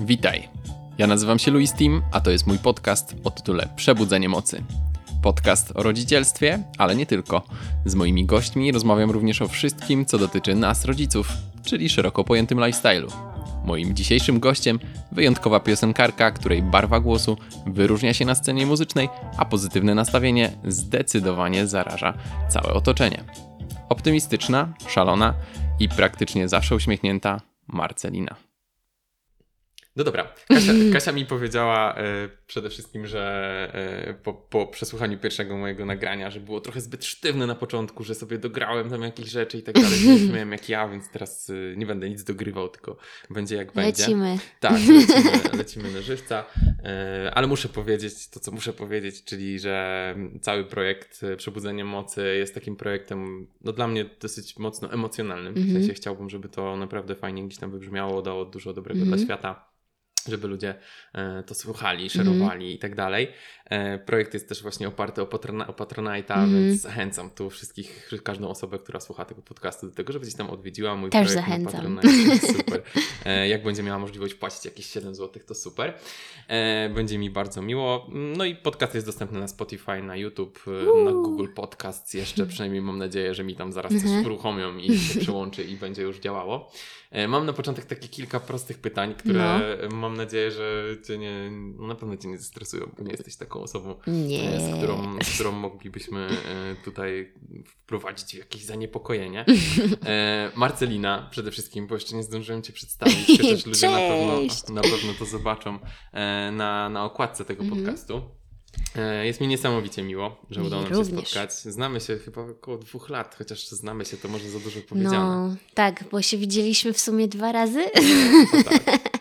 Witaj. Ja nazywam się Louis Team, a to jest mój podcast o tytule Przebudzenie Mocy. Podcast o rodzicielstwie, ale nie tylko. Z moimi gośćmi rozmawiam również o wszystkim, co dotyczy nas, rodziców, czyli szeroko pojętym lifestyle'u. Moim dzisiejszym gościem wyjątkowa piosenkarka, której barwa głosu wyróżnia się na scenie muzycznej, a pozytywne nastawienie zdecydowanie zaraża całe otoczenie. Optymistyczna, szalona i praktycznie zawsze uśmiechnięta Marcelina. No dobra, Kasia, Kasia mi powiedziała e, przede wszystkim, że e, po, po, przesłuchaniu pierwszego mojego nagrania, że było trochę zbyt sztywne na początku, że sobie dograłem tam jakieś rzeczy i tak dalej, nie miałem jak ja, więc teraz e, nie będę nic dogrywał, tylko będzie jak będzie. Lecimy. Tak, lecimy, lecimy na żywca, ale muszę powiedzieć to, co muszę powiedzieć, czyli, że cały projekt Przebudzenie Mocy jest takim projektem, no dla mnie dosyć mocno emocjonalnym, w Mhm. sensie chciałbym, żeby to naprawdę fajnie gdzieś tam wybrzmiało, dało dużo dobrego Mhm. dla świata żeby ludzie e, to słuchali, szerowali i tak dalej. E, projekt jest też właśnie oparty o, patrona, o Patronite'a, Mhm. więc zachęcam tu wszystkich, każdą osobę, która słucha tego podcastu do tego, żeby gdzieś tam odwiedziła mój Też projekt zachęcam. na Patronite. Super. E, jak będzie miała możliwość płacić jakieś 7 zł, to super. E, będzie mi bardzo miło. No i podcast jest dostępny na Spotify, na YouTube, e, na Google Podcasts jeszcze, przynajmniej mam nadzieję, że mi tam zaraz coś Mhm. uruchomią i się przyłączy i będzie już działało. Mam na początek takie kilka prostych pytań, które No. mam nadzieję, że cię nie, no na pewno cię nie zestresują, bo nie jesteś taką osobą, Nie. e, z którą, z którą moglibyśmy e, tutaj wprowadzić w jakieś zaniepokojenie. E, Marcelina przede wszystkim, bo jeszcze nie zdążyłem cię przedstawić, chociaż ludzie na pewno, na pewno to zobaczą na, na okładce tego Mhm. podcastu. Jest mi niesamowicie miło, że udało nam się spotkać. Znamy się chyba około dwóch lat, chociaż znamy się to może za dużo powiedziane. No, tak, bo się widzieliśmy w sumie dwa razy. No tak.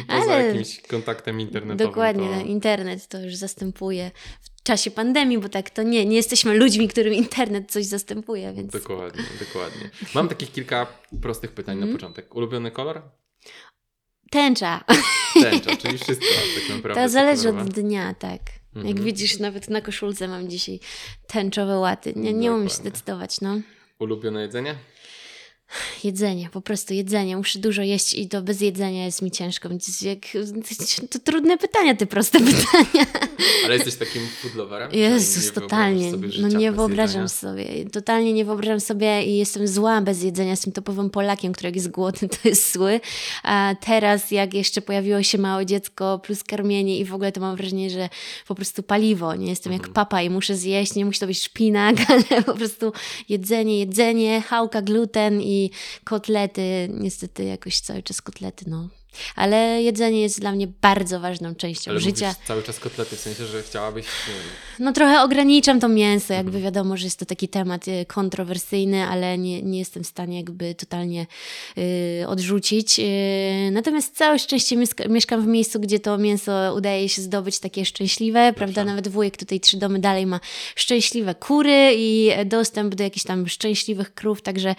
I poza Ale- jakimś kontaktem internetowym. Dokładnie, to... no, internet to już zastępuje w czasie pandemii, bo tak to nie, nie jesteśmy ludźmi, którym internet coś zastępuje, więc Dokładnie, dokładnie. Mam takich kilka prostych pytań Mhm. na początek. Ulubiony kolor? tęcza. Tęcza, czyli wszystko tak naprawdę. To zależy kolorowe. od dnia, tak. Jak Mhm. widzisz, nawet na koszulce mam dzisiaj tęczowe łaty. Nie, nie umiem się zdecydować, no. Ulubione jedzenie? Jedzenie, po prostu jedzenie. Muszę dużo jeść i to bez jedzenia jest mi ciężko. To trudne pytania, te proste pytania. Ale jesteś takim food loverem? Jezus, Nie totalnie. No nie wyobrażam jedzenia? sobie. Totalnie nie wyobrażam sobie i jestem zła bez jedzenia. Jestem typowym Polakiem, który jak jest głodny, to jest zły. A teraz, jak jeszcze pojawiło się małe dziecko plus karmienie i w ogóle to mam wrażenie, że po prostu paliwo. Nie jestem Mhm. jak papa i muszę zjeść. Nie musi to być szpinak, ale po prostu jedzenie, jedzenie, chałka, gluten i kotlety. Niestety jakoś cały czas kotlety, no. Ale jedzenie jest dla mnie bardzo ważną częścią Ale życia. cały czas kotlety, w sensie, że chciałabyś... No trochę ograniczam to mięso, jakby Mhm. wiadomo, że jest to taki temat y, kontrowersyjny, ale nie, nie jestem w stanie jakby totalnie y, odrzucić. Y, natomiast całe szczęście mieszka- mieszkam w miejscu, gdzie to mięso udaje się zdobyć takie szczęśliwe, prawda? Nawet wujek tutaj trzy domy dalej ma szczęśliwe kury i dostęp do jakichś tam szczęśliwych krów, także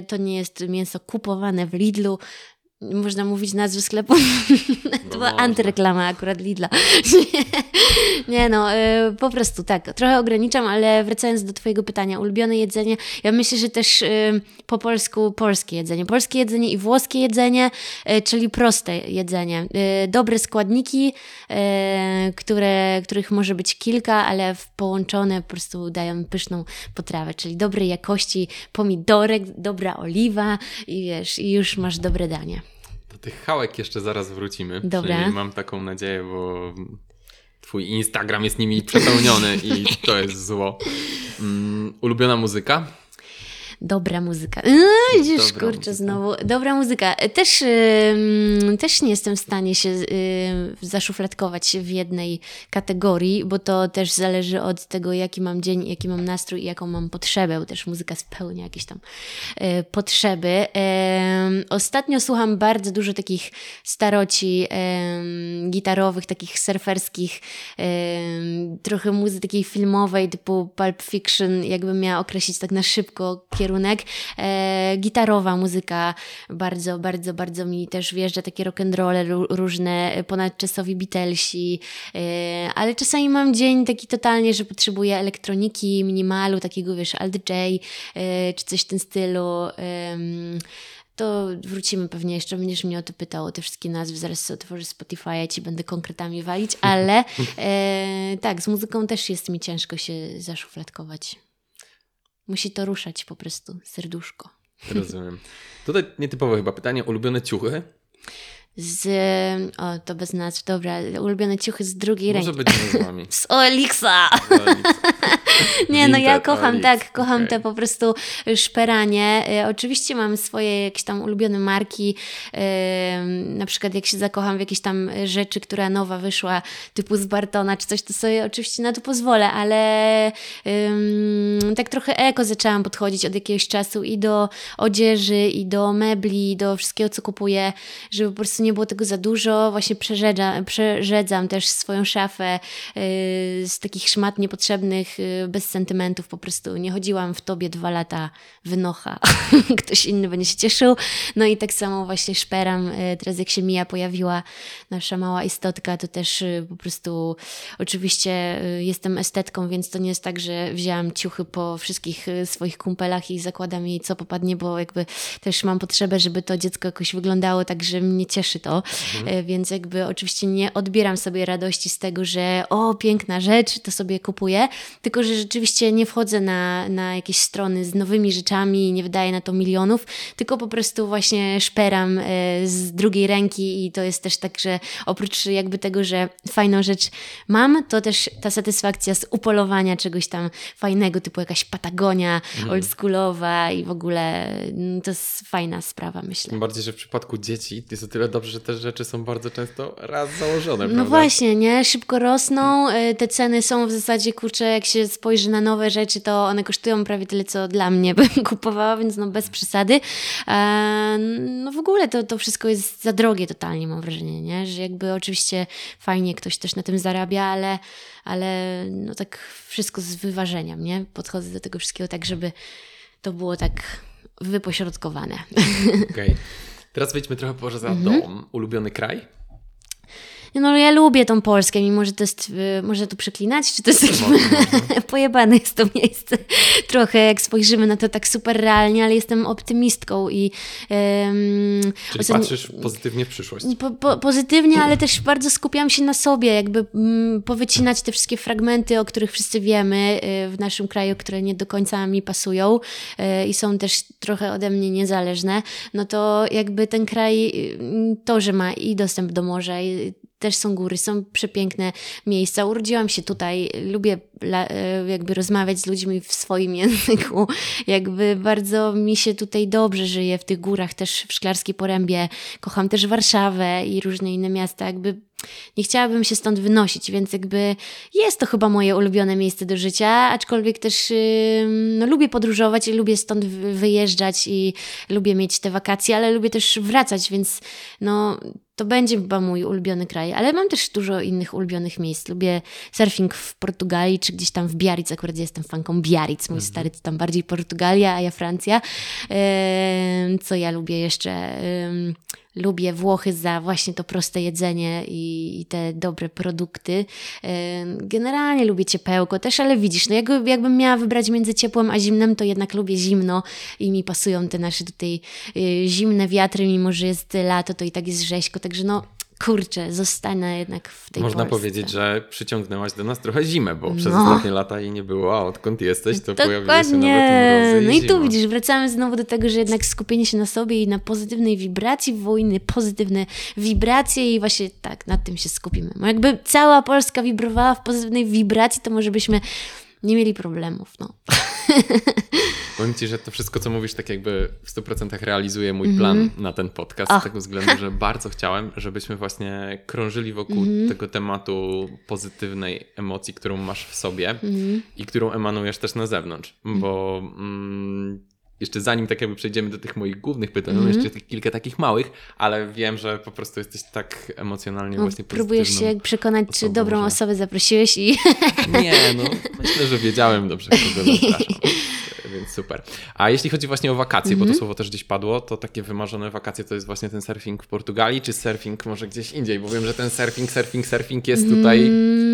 y, to nie jest mięso kupowane w Lidlu. Można mówić nazwy sklepu. to była antyreklama akurat Lidla. nie no, y, po prostu tak. Trochę ograniczam, ale wracając do Twojego pytania, ulubione jedzenie, ja myślę, że też y, po polsku polskie jedzenie. Polskie jedzenie i włoskie jedzenie, y, czyli proste jedzenie. Dobre składniki, które, których może być kilka, ale połączone po prostu dają pyszną potrawę, czyli dobrej jakości pomidorek, dobra oliwa i wiesz, i już masz dobre danie. Do tych chałek jeszcze zaraz wrócimy. Dobra. Przynajmniej mam taką nadzieję, bo twój Instagram jest nimi przepełniony i to jest zło. Mm, ulubiona muzyka? Dobra muzyka. Yy, Widzisz, Dobra kurczę, muzyka. znowu. Dobra muzyka. Też, ym, też nie jestem w stanie się y, zaszufladkować w jednej kategorii, bo to też zależy od tego, jaki mam dzień, jaki mam nastrój i jaką mam potrzebę, bo też muzyka spełnia jakieś tam y, potrzeby. Ostatnio słucham bardzo dużo takich staroci gitarowych, takich surferskich, trochę muzyki takiej filmowej typu Pulp Fiction, jakbym miała określić tak na szybko kierunek. E, gitarowa muzyka bardzo, bardzo, bardzo mi też wjeżdża, takie rock'n'rolle ró- różne, e, ponadczasowi Beatlesi, e, ale czasami mam dzień taki totalnie, że potrzebuję elektroniki, minimalu, takiego wiesz, alt J, e, czy coś w tym stylu. to wrócimy pewnie jeszcze, będziesz mnie o to pytał, o te wszystkie nazwy, zaraz sobie otworzę Spotify i ci będę konkretami walić, ale e, tak, z muzyką też jest mi ciężko się zaszufladkować. Musi to ruszać po prostu, serduszko. Rozumiem. Tutaj nietypowe chyba pytanie, ulubione ciuchy? Z, o to bez nazw, dobra, ulubione ciuchy z drugiej Może ręki. być nazwami. Z Oelixa! Nie, no ja kocham, tak, kocham okej. te po prostu szperanie. E, oczywiście mam swoje jakieś tam ulubione marki, e, na przykład jak się zakocham w jakiejś tam rzeczy, która nowa wyszła, typu z Bartona czy coś, to sobie oczywiście na to pozwolę, ale tak trochę eko zaczęłam podchodzić od jakiegoś czasu i do odzieży, i do mebli, i do wszystkiego, co kupuję, żeby po prostu nie było tego za dużo. Właśnie przerzedza, przerzedzam też swoją szafę y, z takich szmat niepotrzebnych, y, bez sentymentów po prostu. Nie chodziłam w tobie dwa lata wynocha. Ktoś inny będzie się cieszył. No i tak samo właśnie szperam. Y, Teraz jak się Mija pojawiła, nasza mała istotka, to też y, po prostu oczywiście y, jestem estetką, więc to nie jest tak, że wzięłam ciuchy po wszystkich swoich kumpelach i zakładam jej co popadnie, bo jakby też mam potrzebę, żeby to dziecko jakoś wyglądało tak, że mnie cieszy to. E, Więc jakby oczywiście nie odbieram sobie radości z tego, że o, piękna rzecz, to sobie kupuję, tylko że rzeczywiście nie wchodzę na, na jakieś strony z nowymi rzeczami, nie wydaję na to milionów, tylko po prostu właśnie szperam e, z drugiej ręki i to jest też tak, że oprócz jakby tego, że fajną rzecz mam, to też ta satysfakcja z upolowania czegoś tam fajnego, typu jakaś Patagonia oldschoolowa i w ogóle mm, to jest fajna sprawa, myślę. Tym bardziej, że w przypadku dzieci jest o tyle dobrze, że te rzeczy są bardzo często raz założone, No prawda? właśnie, nie? Szybko rosną. y, Te ceny są w zasadzie, kurczę, jak się spojrzy na nowe rzeczy, to one kosztują prawie tyle, co dla mnie bym kupowała, więc no bez przesady. E, No w ogóle to, to wszystko jest za drogie totalnie, mam wrażenie, nie? Że jakby oczywiście fajnie ktoś też na tym zarabia, ale, ale no tak wszystko z wyważeniem, nie? Podchodzę do tego wszystkiego tak, żeby to było tak wypośrodkowane. Okej. Teraz wejdźmy trochę poza Mhm. dom. Ulubiony kraj? No ja lubię tą Polskę, mimo że to jest, y, może tu przeklinać, czy to jest takie pojebane jest to miejsce. Trochę jak spojrzymy na to tak super realnie, ale jestem optymistką i um, Czyli patrzysz pozytywnie w przyszłość. po, po, pozytywnie, ale też bardzo skupiam się na sobie, jakby mm, powycinać te wszystkie fragmenty, o których wszyscy wiemy y, w naszym kraju, które nie do końca mi pasują y, i są też trochę ode mnie niezależne, no to jakby ten kraj, y, to, że ma i dostęp do morza, i też są góry, są przepiękne miejsca. Urodziłam się tutaj, lubię y, jakby rozmawiać z ludźmi w swoim języku. Jakby bardzo mi się tutaj dobrze żyje w tych górach, też w Szklarskiej Porębie. Kocham też Warszawę i różne inne miasta. Jakby nie chciałabym się stąd wynosić, więc jakby jest to chyba moje ulubione miejsce do życia, aczkolwiek też no, lubię podróżować i lubię stąd wy- wyjeżdżać i lubię mieć te wakacje, ale lubię też wracać, więc no to będzie chyba mój ulubiony kraj, ale mam też dużo innych ulubionych miejsc. Lubię surfing w Portugalii, czy gdzieś tam w Biarritz, akurat jestem fanką Biarritz, mój stary to tam bardziej Portugalia, a ja Francja. Co ja lubię jeszcze? Lubię Włochy za właśnie to proste jedzenie i, i te dobre produkty. Generalnie lubię ciepełko też, ale widzisz, no jakby, jakbym miała wybrać między ciepłem a zimnem, to jednak lubię zimno i mi pasują te nasze tutaj y, zimne wiatry, mimo że jest lato, to i tak jest rzeźko, także no kurczę, zostanę jednak w tej Można Polsce. powiedzieć, że przyciągnęłaś do nas trochę zimę, bo przez No. ostatnie lata jej nie było, a odkąd jesteś, to pojawiły się nawet Dokładnie. i No i zima. tu widzisz, wracamy znowu do tego, że jednak skupienie się na sobie i na pozytywnej wibracji wojny, pozytywne wibracje i właśnie tak, nad tym się skupimy. Bo jakby cała Polska wibrowała w pozytywnej wibracji, to może byśmy nie mieli problemów, no. Powiem Ci, że to wszystko, co mówisz, tak jakby w 100% realizuje mój plan na ten podcast, O. z tego względu, że bardzo chciałem, żebyśmy właśnie krążyli wokół tego tematu pozytywnej emocji, którą masz w sobie i którą emanujesz też na zewnątrz, bo mm, jeszcze zanim tak jakby przejdziemy do tych moich głównych pytań, mam jeszcze kilka takich małych, ale wiem, że po prostu jesteś tak emocjonalnie no właśnie próbujesz się przekonać, czy osobą, dobrą że- osobę zaprosiłeś i Nie, no myślę, że wiedziałem dobrze, kogo zapraszam. więc super. A jeśli chodzi właśnie o wakacje, bo to słowo też gdzieś padło, to takie wymarzone wakacje to jest właśnie ten surfing w Portugalii, czy surfing może gdzieś indziej? Bo wiem, że ten surfing, surfing, surfing jest tutaj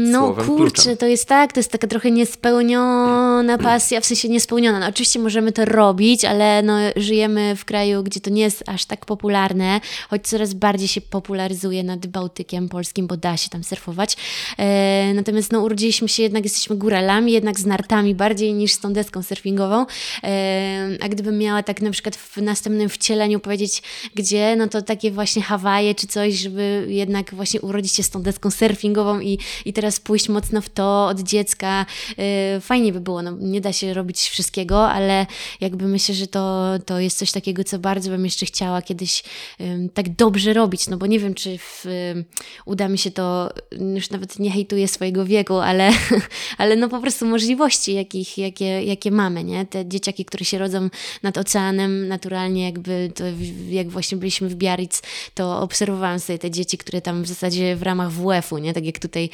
No słowem kurczę, kluczem. to jest tak, to jest taka trochę niespełniona pasja, w sensie niespełniona. No, oczywiście możemy to robić, ale no, żyjemy w kraju, gdzie to nie jest aż tak popularne, choć coraz bardziej się popularyzuje nad Bałtykiem Polskim, bo da się tam surfować. E, natomiast no, urodziliśmy się jednak, jesteśmy góralami, jednak z nartami bardziej niż z tą deską surfingową. E, a gdybym miała tak na przykład w następnym wcieleniu powiedzieć, gdzie, no to takie właśnie Hawaje czy coś, żeby jednak właśnie urodzić się z tą deską surfingową i, i teraz pójść mocno w to od dziecka. E, fajnie by było, no nie da się robić wszystkiego, ale jakby myślę, że to, to jest coś takiego, co bardzo bym jeszcze chciała kiedyś em, tak dobrze robić, no bo nie wiem, czy w, em, uda mi się to, już nawet nie hejtuję swojego wieku, ale, ale no po prostu możliwości, jakich, jakie, jakie mamy, nie? Te dzieciaki, które się rodzą nad oceanem, naturalnie jakby, to jak właśnie byliśmy w Biarritz, to obserwowałam sobie te dzieci, które tam w zasadzie w ramach WF-u, nie? Tak jak tutaj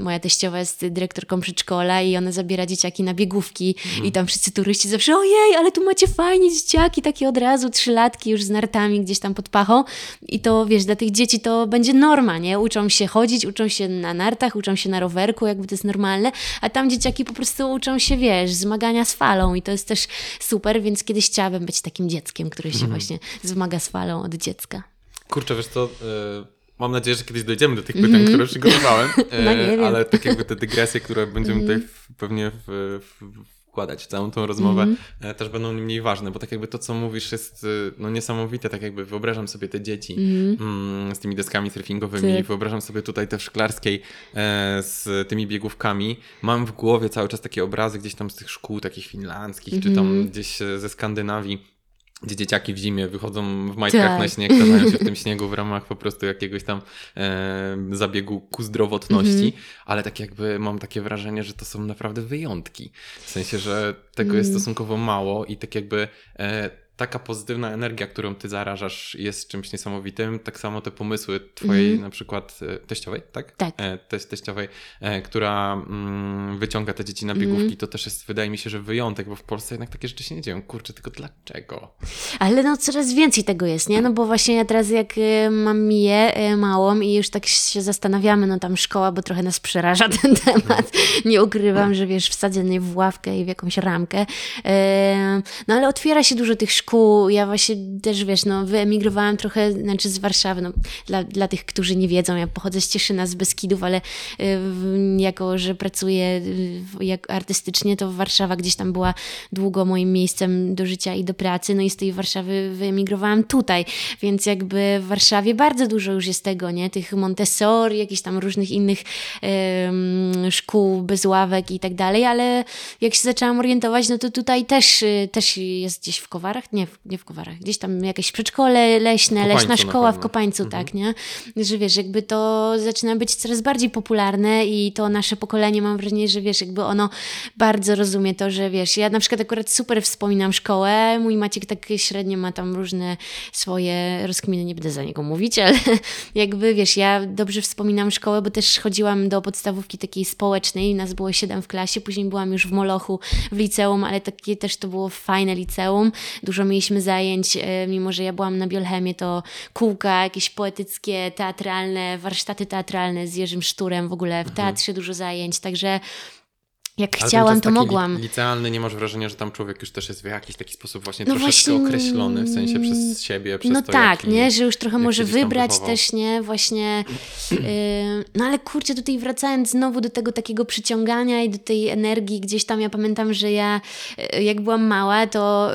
moja teściowa jest dyrektorką przedszkola i ona zabiera dzieciaki na biegówki i tam wszyscy turyści zawsze, ojej, ale tu macie fajnie dzieciaki, takie od razu trzylatki już z nartami gdzieś tam pod pachą i to wiesz, dla tych dzieci to będzie norma, nie? Uczą się chodzić, uczą się na nartach, uczą się na rowerku, jakby to jest normalne, a tam dzieciaki po prostu uczą się, wiesz, zmagania z falą i to jest też super, więc kiedyś chciałabym być takim dzieckiem, które się właśnie zmaga z falą od dziecka. Kurczę, wiesz co, e, mam nadzieję, że kiedyś dojdziemy do tych pytań, które przygotowałem, e, No nie wiem. ale tak jakby te dygresje, które będziemy tutaj w, pewnie w, w, wkładać w całą tą rozmowę, e, też będą nie mniej ważne, bo tak jakby to, co mówisz jest e, no, niesamowite, tak jakby wyobrażam sobie te dzieci mm, z tymi deskami surfingowymi, Tak. wyobrażam sobie tutaj te w szklarskiej e, z tymi biegówkami, mam w głowie cały czas takie obrazy gdzieś tam z tych szkół takich finlandzkich, czy tam gdzieś e, ze Skandynawii, gdzie dzieciaki w zimie wychodzą w majtkach Tak. na śnieg, tarzają się w tym śniegu w ramach po prostu jakiegoś tam e, zabiegu ku zdrowotności, Mhm. ale tak jakby mam takie wrażenie, że to są naprawdę wyjątki. W sensie, że tego Mm. jest stosunkowo mało i tak jakby e, taka pozytywna energia, którą ty zarażasz jest czymś niesamowitym. Tak samo te pomysły twojej na przykład e, teściowej, tak? Mhm. Tak. E, te, teściowej, e, która mm, wyciąga te dzieci na biegówki, Mhm. to też jest, wydaje mi się, że wyjątek, bo w Polsce jednak takie rzeczy się nie dzieją. Kurczę, tylko dlaczego? Ale no coraz więcej tego jest, nie? No bo właśnie ja teraz jak mam Miję małą i już tak się zastanawiamy, no tam szkoła, bo trochę nas przeraża ten temat. Nie ukrywam, że wiesz, wsadzenie w ławkę i w jakąś ramkę. No ale otwiera się dużo tych szkół. Ja właśnie też, wiesz, no wyemigrowałam trochę, znaczy z Warszawy, no dla, dla tych, którzy nie wiedzą, ja pochodzę z Cieszyna, z Beskidów, ale w- jako, że pracuję w- jak artystycznie, to Warszawa gdzieś tam była długo moim miejscem do życia i do pracy, no i z tej Warszawy wyemigrowałam tutaj, więc jakby w Warszawie bardzo dużo już jest tego, nie? Tych Montessori, jakichś tam różnych innych em, szkół bez ławek i tak dalej, ale jak się zaczęłam orientować, no to tutaj też, y, też jest gdzieś w Kowarach, nie w, nie w Kowarach, gdzieś tam jakieś przedszkole leśne, leśna na szkoła w. Kopańcu, tak, nie? Że wiesz, jakby to zaczyna być coraz bardziej popularne i to nasze pokolenie, mam wrażenie, że wiesz, jakby ono bardzo rozumie to, że wiesz, ja na przykład akurat super wspominam szkołę, mój Maciek tak średnio ma tam różne swoje rozkminy, nie będę za niego mówić, ale jakby wiesz, ja dobrze wspominam szkołę, bo też chodziłam do podstawówki takiej społecznej, nas było siedem w klasie, później byłam już w Molochu w liceum, ale takie też to było fajne liceum, dużo mieliśmy zajęć, e, mimo że ja byłam na biolchemie, to kółka jakieś poetyckie, teatralne, warsztaty teatralne z Jerzym Szturem, w ogóle w teatrze dużo zajęć, także jak Ale chciałam, to mogłam. Li, licealny, nie masz wrażenia, że tam człowiek już też jest w jakiś taki sposób właśnie No troszeczkę właśnie, określony, w sensie przez siebie, przez No to, tak, jaki, nie, że już trochę może wybrać też, nie, właśnie. Yy, no ale kurczę, tutaj wracając znowu do tego takiego przyciągania i do tej energii, gdzieś tam ja pamiętam, że ja yy, jak byłam mała, to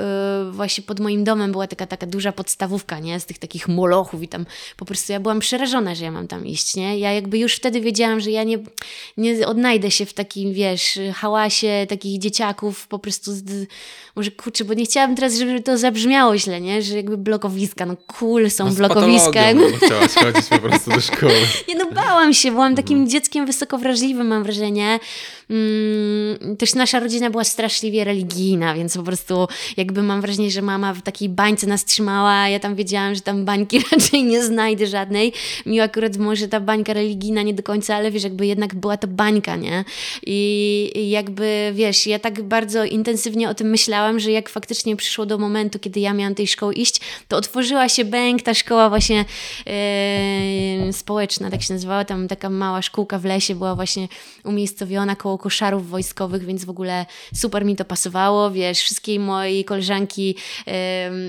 yy, właśnie pod moim domem była taka, taka duża podstawówka, nie, z tych takich molochów i tam po prostu ja byłam przerażona, że ja mam tam iść, nie. Ja jakby już wtedy wiedziałam, że ja nie, nie odnajdę się w takim, wiesz, hałasie takich dzieciaków, po prostu z, może kurczę, bo nie chciałabym teraz, żeby to zabrzmiało źle, nie, że jakby blokowiska, no cool są No blokowiska, bo chciałaś chodzić po prostu do szkoły. nie no bałam się, byłam takim dzieckiem wysoko wrażliwym, mam wrażenie. Mm, też nasza rodzina była straszliwie religijna, więc po prostu jakby mam wrażenie, że mama w takiej bańce nas trzymała, ja tam wiedziałam, że tam bańki raczej nie znajdę żadnej. Mi akurat może ta bańka religijna nie do końca, ale wiesz, jakby jednak była to bańka, nie? I, jakby, wiesz, ja tak bardzo intensywnie o tym myślałam, że jak faktycznie przyszło do momentu, kiedy ja miałam tej szkoły iść, to otworzyła się bęk, ta szkoła właśnie e, społeczna, tak się nazywała, tam taka mała szkółka w lesie była właśnie umiejscowiona koło koszarów wojskowych, więc w ogóle super mi to pasowało, wiesz, wszystkie moje koleżanki,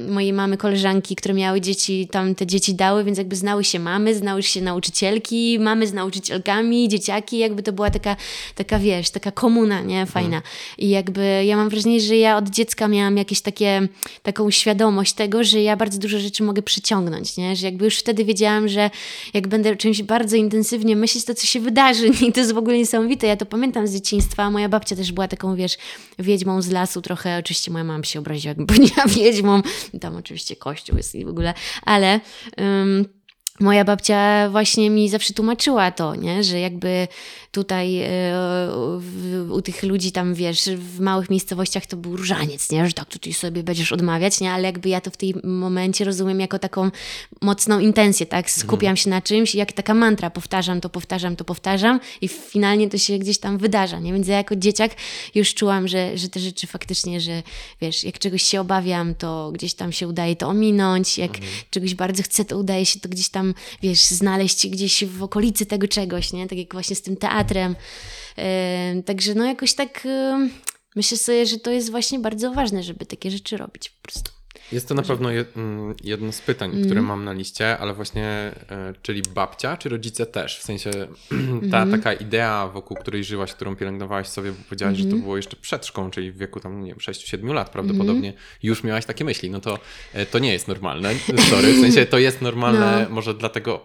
mojej mamy koleżanki, które miały dzieci, tam te dzieci dały, więc jakby znały się mamy, znały się nauczycielki, mamy z nauczycielkami, dzieciaki, jakby to była taka, taka wiesz, taka komuna, nie, fajna. I jakby ja mam wrażenie, że ja od dziecka miałam jakieś takie, taką świadomość tego, że ja bardzo dużo rzeczy mogę przyciągnąć, nie, że jakby już wtedy wiedziałam, że jak będę czymś bardzo intensywnie myśleć, to co się wydarzy i to jest w ogóle niesamowite. Ja to pamiętam z dzieciństwa, moja babcia też była taką, wiesz, wiedźmą z lasu. Trochę, oczywiście moja mama się obraziła, jakby powiedziała wiedźmą, tam oczywiście kościół jest i w ogóle, ale... Um, moja babcia właśnie mi zawsze tłumaczyła to, nie? że jakby tutaj w, u tych ludzi tam, wiesz, w małych miejscowościach to był różaniec, nie? że tak tutaj sobie będziesz odmawiać, nie? ale jakby ja to w tym momencie rozumiem jako taką mocną intencję, tak? Skupiam się na czymś i jak taka mantra, powtarzam to, powtarzam to, powtarzam i finalnie to się gdzieś tam wydarza, nie? Więc ja jako dzieciak już czułam, że, że te rzeczy faktycznie, że wiesz, jak czegoś się obawiam, to gdzieś tam się udaje to ominąć, jak mhm. czegoś bardzo chcę, to udaje się to gdzieś tam wiesz, znaleźć gdzieś w okolicy tego czegoś, nie? Tak jak właśnie z tym teatrem. Także no jakoś tak myślę sobie, że to jest właśnie bardzo ważne, żeby takie rzeczy robić po prostu. Jest to na pewno mm, jedno z pytań, mm. które mam na liście, ale właśnie, e, czyli babcia, czy rodzice też? W sensie ta mm. taka idea, wokół której żyłaś, którą pielęgnowałaś sobie, bo powiedziałaś, mm. że to mhm. było jeszcze przed szkołą, czyli w wieku tam, nie wiem, 6-7 lat prawdopodobnie, mm. już miałaś takie myśli. No to e, to nie jest normalne, sorry, w sensie to jest normalne no. może dla tego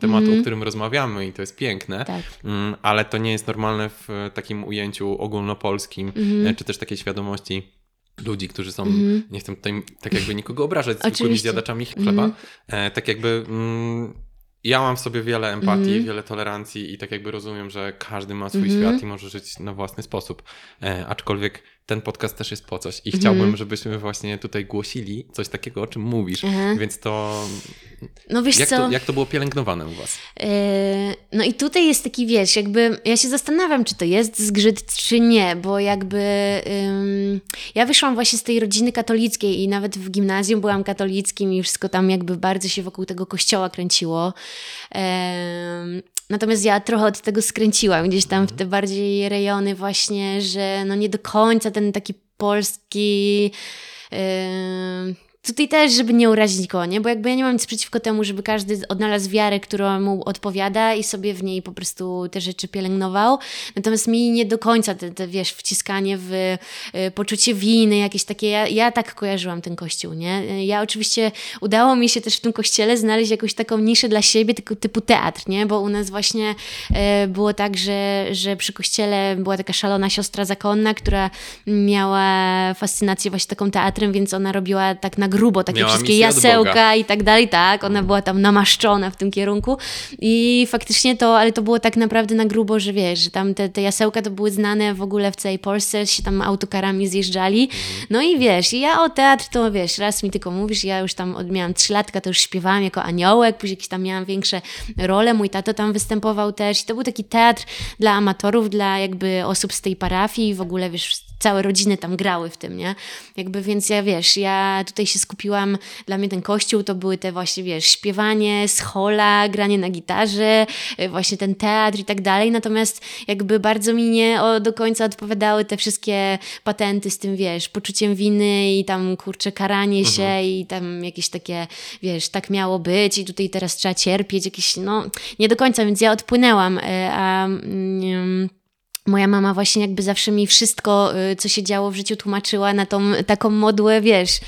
tematu, o mhm. którym rozmawiamy i to jest piękne, tak. Mm, ale to nie jest normalne w takim ujęciu ogólnopolskim, mhm. czy też takiej świadomości ludzi, którzy są, mm. nie chcę tutaj tak jakby nikogo obrażać, zwykłymi zjadaczami chleba, mm. e, tak jakby mm, ja mam w sobie wiele empatii, mm. wiele tolerancji i tak jakby rozumiem, że każdy ma swój mm. świat i może żyć na własny sposób, e, aczkolwiek ten podcast też jest po coś i chciałbym, mm. żebyśmy właśnie tutaj głosili coś takiego, o czym mówisz, mhm. więc to... No wiesz jak, co? To, jak to było pielęgnowane u was? Yy, no i tutaj jest taki, wiesz, jakby ja się zastanawiam, czy to jest zgrzyt, czy nie, bo jakby yy, ja wyszłam właśnie z tej rodziny katolickiej i nawet w gimnazjum byłam katolickim i wszystko tam jakby bardzo się wokół tego kościoła kręciło. Yy, Natomiast ja trochę od tego skręciłam gdzieś tam w te bardziej rejony właśnie, że no nie do końca ten taki polski yy, Tutaj też, żeby nie urazić nikogo, nie? Bo jakby ja nie mam nic przeciwko temu, żeby każdy odnalazł wiarę, która mu odpowiada i sobie w niej po prostu te rzeczy pielęgnował. Natomiast mi nie do końca te, te wiesz, wciskanie w y, poczucie winy, jakieś takie, ja, ja tak kojarzyłam ten kościół, nie? Ja oczywiście, udało mi się też w tym kościele znaleźć jakąś taką niszę dla siebie, tylko typu teatr, nie? Bo u nas właśnie y, było tak, że, że przy kościele była taka szalona siostra zakonna, która miała fascynację właśnie taką teatrem, więc ona robiła tak na grubo, takie Miała wszystkie jasełka i tak dalej, tak, ona była tam namaszczona w tym kierunku. I faktycznie to, ale to było tak naprawdę na grubo, że wiesz, że tam te, te jasełka to były znane w ogóle w całej Polsce, się tam autokarami zjeżdżali, mhm. no i wiesz, ja o teatr to wiesz, raz mi tylko mówisz, ja już tam od, miałam trzylatka, to już śpiewałam jako aniołek, później jakieś tam miałam większe role, mój tato tam występował też. I to był taki teatr dla amatorów, dla jakby osób z tej parafii i w ogóle wiesz, całe rodziny tam grały w tym, nie? Jakby więc ja wiesz, ja tutaj się skupiłam, dla mnie ten kościół to były te właśnie, wiesz, śpiewanie, schola, granie na gitarze, y, właśnie ten teatr i tak dalej, natomiast jakby bardzo mi nie o, do końca odpowiadały te wszystkie patenty z tym, wiesz, poczuciem winy i tam, kurczę, karanie mhm. się i tam jakieś takie, wiesz, tak miało być i tutaj teraz trzeba cierpieć, jakieś, no, nie do końca, więc ja odpłynęłam, y, a... Mm, moja mama właśnie jakby zawsze mi wszystko, y, co się działo w życiu, tłumaczyła na tą taką modłę, wiesz,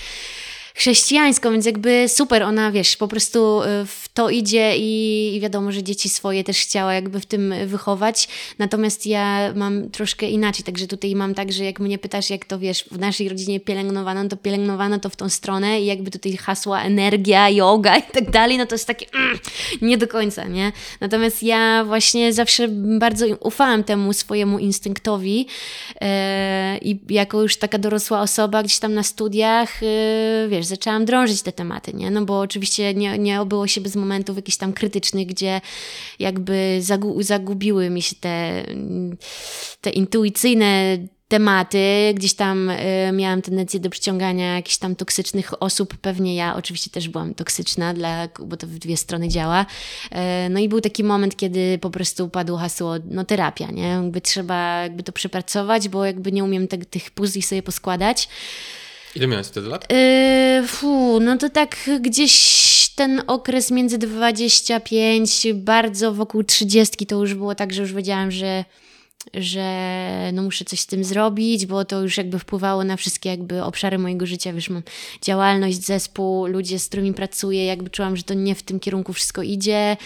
chrześcijańską, więc jakby super, ona wiesz, po prostu y, w to idzie i, wiadomo, że dzieci swoje też chciała jakby w tym wychować, natomiast ja mam troszkę inaczej, także tutaj mam tak, że jak mnie pytasz, jak to wiesz, w naszej rodzinie pielęgnowano, to pielęgnowano to w tą stronę i jakby tutaj hasła energia, yoga i tak dalej, no to jest takie mm, nie do końca, nie? Natomiast ja właśnie zawsze bardzo ufałam temu swojemu instynktowi e, i jako już taka dorosła osoba gdzieś tam na studiach, e, wiesz, zaczęłam drążyć te tematy, nie? No bo oczywiście nie, nie obyło się bez momentów jakichś tam krytycznych, gdzie jakby zagu zagubiły mi się te, te intuicyjne tematy, gdzieś tam y, miałam tendencję do przyciągania jakichś tam toksycznych osób, pewnie ja oczywiście też byłam toksyczna, dla, bo to w dwie strony działa. Y, no i był taki moment, kiedy po prostu padło hasło, no terapia, nie? Jakby trzeba jakby to przepracować, bo jakby nie umiem te, tych puzli sobie poskładać. Ile miałeś wtedy lat? Yy, fu, no to tak gdzieś ten okres między 25, bardzo wokół 30 to już było tak, że już wiedziałam, że że no muszę coś z tym zrobić, bo to już jakby wpływało na wszystkie jakby obszary mojego życia, wiesz, mam działalność, zespół, ludzie, z którymi pracuję, jakby czułam, że to nie w tym kierunku wszystko idzie.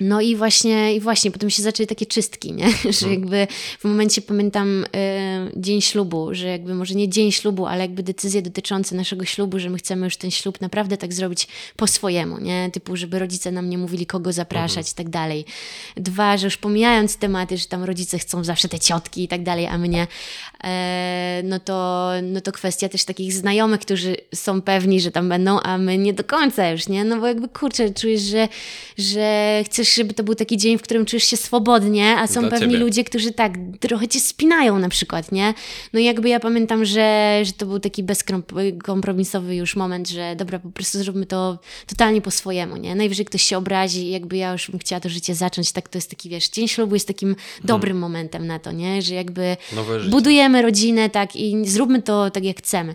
No i właśnie, i właśnie potem się zaczęły takie czystki, nie? że mhm. jakby w momencie pamiętam y, dzień ślubu, że jakby może nie dzień ślubu, ale jakby decyzje dotyczące naszego ślubu, że my chcemy już ten ślub naprawdę tak zrobić po swojemu, nie? Typu, żeby rodzice nam nie mówili, kogo zapraszać mhm. i tak dalej. Dwa, że już pomijając tematy, że tam rodzice chcą zawsze te ciotki i tak dalej, a mnie, e, no, to, no to kwestia też takich znajomych, którzy są pewni, że tam będą, a my nie do końca już, nie? No bo jakby kurczę, czujesz, że, że chcesz chcesz, żeby to był taki dzień, w którym czujesz się swobodnie, a są Dla pewni ciebie. ludzie, którzy tak trochę cię spinają na przykład, nie? No i jakby ja pamiętam, że, że to był taki bezkompromisowy już moment, że dobra, po prostu zróbmy to totalnie po swojemu, nie? Najwyżej ktoś się obrazi i jakby ja już bym chciała to życie zacząć, tak to jest taki, wiesz, dzień ślubu jest takim hmm. dobrym momentem na to, nie? Że jakby budujemy rodzinę, tak, i zróbmy to tak, jak chcemy.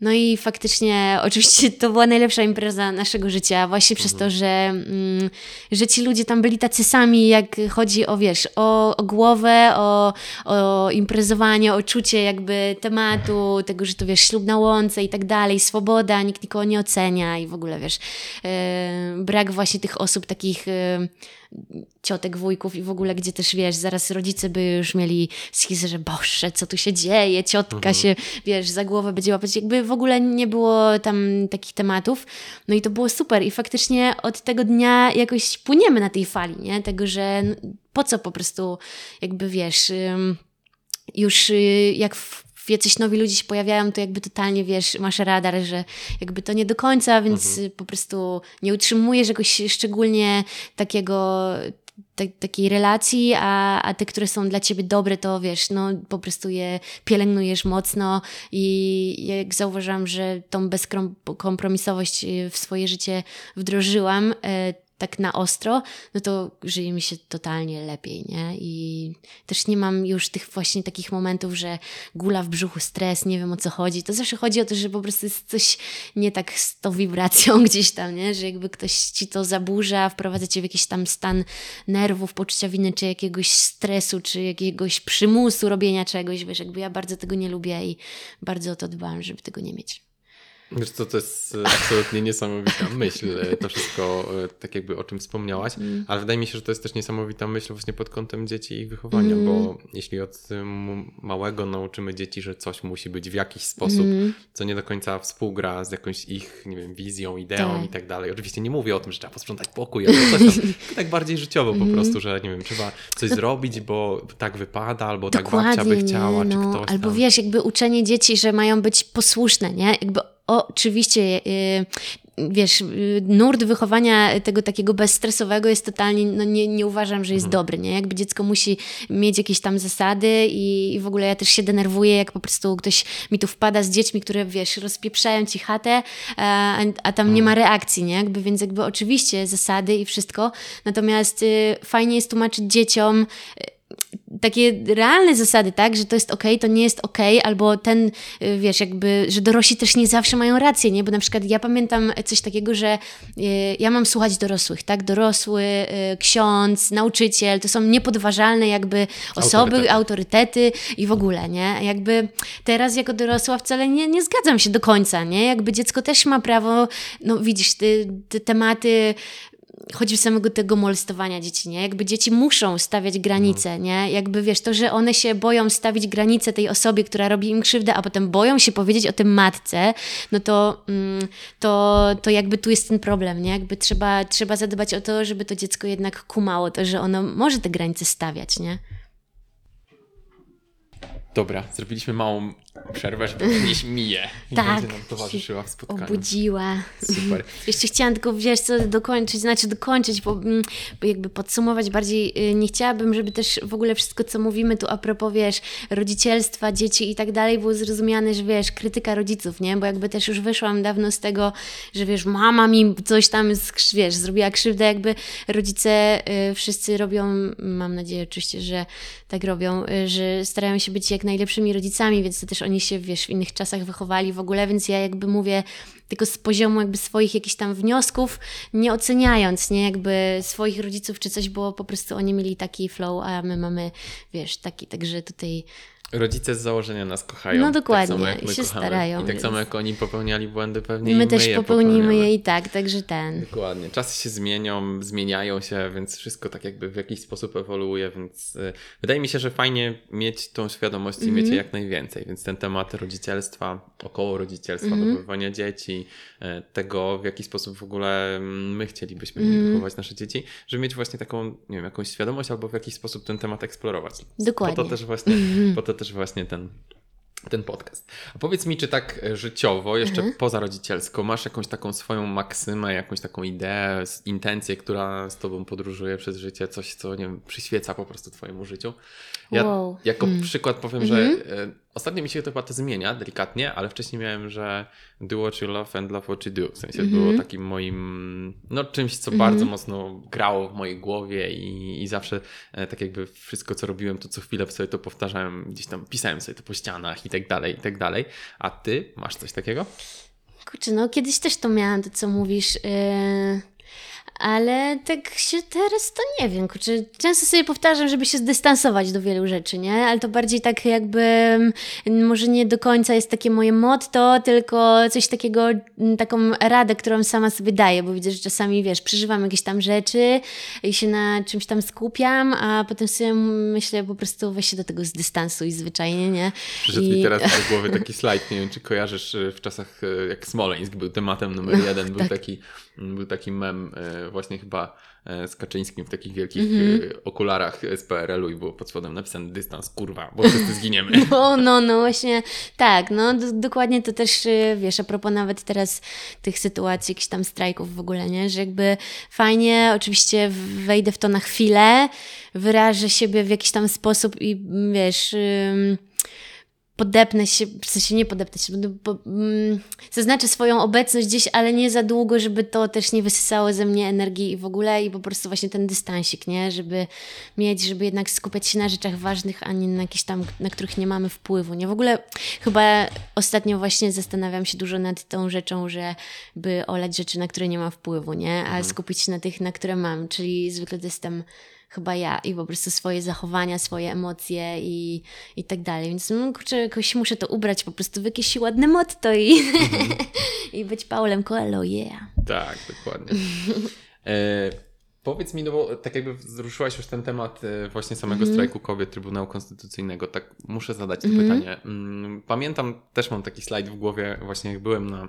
No i faktycznie, oczywiście to była najlepsza impreza naszego życia, właśnie mhm. przez to, że, mm, że ci ludzie tam byli tacy sami, jak chodzi o, wiesz, o, o głowę, o, o imprezowanie, o czucie jakby tematu, tego, że to, wiesz, ślub na łące i tak dalej, swoboda, nikt nikogo nie ocenia i w ogóle, wiesz, yy, brak właśnie tych osób takich... Yy, ciotek, wujków i w ogóle, gdzie też wiesz, zaraz rodzice by już mieli schizę, że boże, co tu się dzieje, ciotka mhm. się, wiesz, za głowę będzie łapać. Jakby w ogóle nie było tam takich tematów. No i to było super i faktycznie od tego dnia jakoś płyniemy na tej fali, nie? Tego, że po co po prostu jakby wiesz już y, jak jacyś nowi ludzie się pojawiają, to jakby totalnie wiesz, masz radar, że jakby to nie do końca, więc mhm. po prostu nie utrzymujesz jakoś szczególnie takiego takiej relacji, a, a te, które są dla ciebie dobre, to wiesz, no po prostu je pielęgnujesz mocno i jak zauważyłam, że tą bezkompromisowość w swoje życie wdrożyłam, e, tak na ostro, no to żyje mi się totalnie lepiej, nie? I też nie mam już tych właśnie takich momentów, że gula w brzuchu, stres, nie wiem o co chodzi. To zawsze chodzi o to, że po prostu jest coś nie tak z tą wibracją gdzieś tam, nie? Że jakby ktoś ci to zaburza, wprowadza cię w jakiś tam stan nerwów, poczucia winy, czy jakiegoś stresu, czy jakiegoś przymusu robienia czegoś, wiesz, jakby ja bardzo tego nie lubię i bardzo o to dbam, żeby tego nie mieć. Wiesz co, to jest e, absolutnie niesamowita myśl, e, to wszystko, e, tak jakby o czym wspomniałaś, mm. ale wydaje mi się, że to jest też niesamowita myśl właśnie pod kątem dzieci i ich wychowania, mm. bo jeśli od małego nauczymy dzieci, że coś musi być w jakiś sposób, mm. co nie do końca współgra z jakąś ich, nie wiem, wizją, ideą tak. i tak dalej. Oczywiście nie mówię o tym, że trzeba posprzątać pokój, ale coś tam, tak bardziej życiowo po mm. prostu, że nie wiem, trzeba coś no, zrobić, bo tak wypada, albo tak babcia by chciała, no, czy ktoś Albo tam. wiesz, jakby uczenie dzieci, że mają być posłuszne, nie? Jakby oczywiście y, wiesz, y, nurt wychowania tego takiego bezstresowego jest totalnie, no nie, nie uważam, że jest mhm. dobry, nie? Jakby dziecko musi mieć jakieś tam zasady i, i, w ogóle ja też się denerwuję, jak po prostu ktoś mi tu wpada z dziećmi, które, wiesz, rozpieprzają ci chatę, a, a tam nie ma mhm. reakcji, nie? Jakby, więc jakby oczywiście zasady i wszystko, natomiast y, fajnie jest tłumaczyć dzieciom, takie realne zasady, tak, że to jest okej, okay, to nie jest okej, okay, albo ten, y, wiesz, jakby, że dorośli też nie zawsze mają rację, nie? Bo na przykład ja pamiętam coś takiego, że y, ja mam słuchać dorosłych, tak? Dorosły, y, ksiądz, nauczyciel, to są niepodważalne jakby osoby, autorytety, autorytety i w ogóle, nie? Jakby teraz jako dorosła wcale nie, nie zgadzam się do końca, nie? Jakby dziecko też ma prawo, no widzisz, te, te tematy choćby samego tego molestowania dzieci, nie? Jakby dzieci muszą stawiać granice, no. nie? Jakby wiesz, to, że one się boją stawić granice tej osobie, która robi im krzywdę, a potem boją się powiedzieć o tym matce, no to, mm, to, to jakby tu jest ten problem, nie? Jakby trzeba, trzeba zadbać o to, żeby to dziecko jednak kumało to, że ono może te granice stawiać, nie? Dobra, zrobiliśmy małą przerwę, żeby przynieść Miję i tak, będzie nam towarzyszyła w spotkaniu. obudziła. Super. Jeszcze chciałam tylko, wiesz co, dokończyć, znaczy dokończyć, bo, mm, bo jakby podsumować bardziej, y, nie chciałabym, żeby też w ogóle wszystko, co mówimy tu a propos, wiesz, rodzicielstwa, dzieci i tak dalej, było zrozumiane, że wiesz, krytyka rodziców, nie? Bo jakby też już wyszłam dawno z tego, że wiesz, mama mi coś tam, wiesz, zrobiła krzywdę, jakby rodzice y, wszyscy robią, mam nadzieję oczywiście, że tak robią, y, że starają się być jak najlepszymi rodzicami, więc to też oni się, wiesz, w innych czasach wychowali w ogóle, więc ja jakby mówię tylko z poziomu jakby swoich jakichś tam wniosków, nie oceniając, nie, jakby swoich rodziców czy coś, bo po prostu oni mieli taki flow, a my mamy, wiesz, taki, także tutaj Rodzice z założenia nas kochają. No dokładnie, tak samo jak my się kochamy. starają. I tak więc... samo jak oni popełniali błędy, pewnie my, my też je popełnimy je i tak, także ten. Dokładnie. Czasy się zmienią, zmieniają się, więc wszystko tak jakby w jakiś sposób ewoluuje, więc y, wydaje mi się, że fajnie mieć tą świadomość i mieć jak najwięcej, więc ten temat rodzicielstwa, około rodzicielstwa, mm -hmm. wychowywania dzieci, y, tego w jaki sposób w ogóle mm, my chcielibyśmy mm -hmm. wychować nasze dzieci, żeby mieć właśnie taką, nie wiem, jakąś świadomość albo w jakiś sposób ten temat eksplorować. Dokładnie. Po to też właśnie, Mhm. po to też właśnie ten ten podcast. A powiedz mi, czy tak życiowo, jeszcze mhm. poza rodzicielsko, masz jakąś taką swoją maksymę, jakąś taką ideę, intencję, która z tobą podróżuje przez życie, coś, co nie wiem, przyświeca po prostu twojemu życiu? Ja wow. jako mm. przykład powiem, że e, ostatnio mi się to chyba to zmienia delikatnie, ale wcześniej miałem, że do what you love and love what you do. W sensie mm -hmm. było takim moim, no czymś, co mm -hmm. bardzo mocno grało w mojej głowie i, i zawsze e, tak jakby wszystko, co robiłem, to co chwilę sobie to powtarzałem, gdzieś tam pisałem sobie to po ścianach i tak dalej, i tak dalej. A ty masz coś takiego? Kurczę, no kiedyś też to miałam, to co mówisz. Yy ale tak się teraz to nie wiem, kurczę, często sobie powtarzam, żeby się zdystansować do wielu rzeczy, nie? Ale to bardziej tak jakby, mm, może nie do końca jest takie moje motto, tylko coś takiego, mm, taką radę, którą sama sobie daję, bo widzę, że czasami, wiesz, przeżywam jakieś tam rzeczy i się na czymś tam skupiam, a potem sobie myślę po prostu weź się do tego zdystansuj zwyczajnie, nie? Przyszedł I... mi teraz do głowy taki slajd, nie wiem, czy kojarzysz y, w czasach, y, jak Smoleńsk był tematem numer jeden, był tak. taki był taki mem e, właśnie chyba e, z Kaczyńskim w takich wielkich mm -hmm. okularach z PRL-u i było pod spodem napisany dystans, kurwa, bo wszyscy zginiemy. No, no, no właśnie tak, no dokładnie to też, wiesz, a propos nawet teraz tych sytuacji, jakichś tam strajków w ogóle, nie, że jakby fajnie, oczywiście wejdę w to na chwilę, wyrażę siebie w jakiś tam sposób i wiesz... Yy podepnę się, w sensie nie podepnę się, bo, mm, zaznaczę swoją obecność gdzieś, ale nie za długo, żeby to też nie wysysało ze mnie energii i w ogóle i po prostu właśnie ten dystansik, nie? Żeby mieć, żeby jednak skupiać się na rzeczach ważnych, a nie na jakieś tam, na których nie mamy wpływu, nie? W ogóle chyba ostatnio właśnie zastanawiam się dużo nad tą rzeczą, że by olać rzeczy, na które nie ma wpływu, nie? A mhm. skupić się na tych, na które mam, czyli zwykle to jestem chyba ja i po prostu swoje zachowania, swoje emocje i, i tak dalej. Więc no, kurczę, jakoś muszę to ubrać po prostu w jakieś ładne motto i, i być Paulem Coelho, yeah. Tak, dokładnie. E, powiedz mi, no bo tak jakby wzruszyłaś już ten temat e, właśnie samego mm. strajku kobiet Trybunału Konstytucyjnego, tak muszę zadać to mm. pytanie. Pamiętam, też mam taki slajd w głowie, właśnie jak byłem na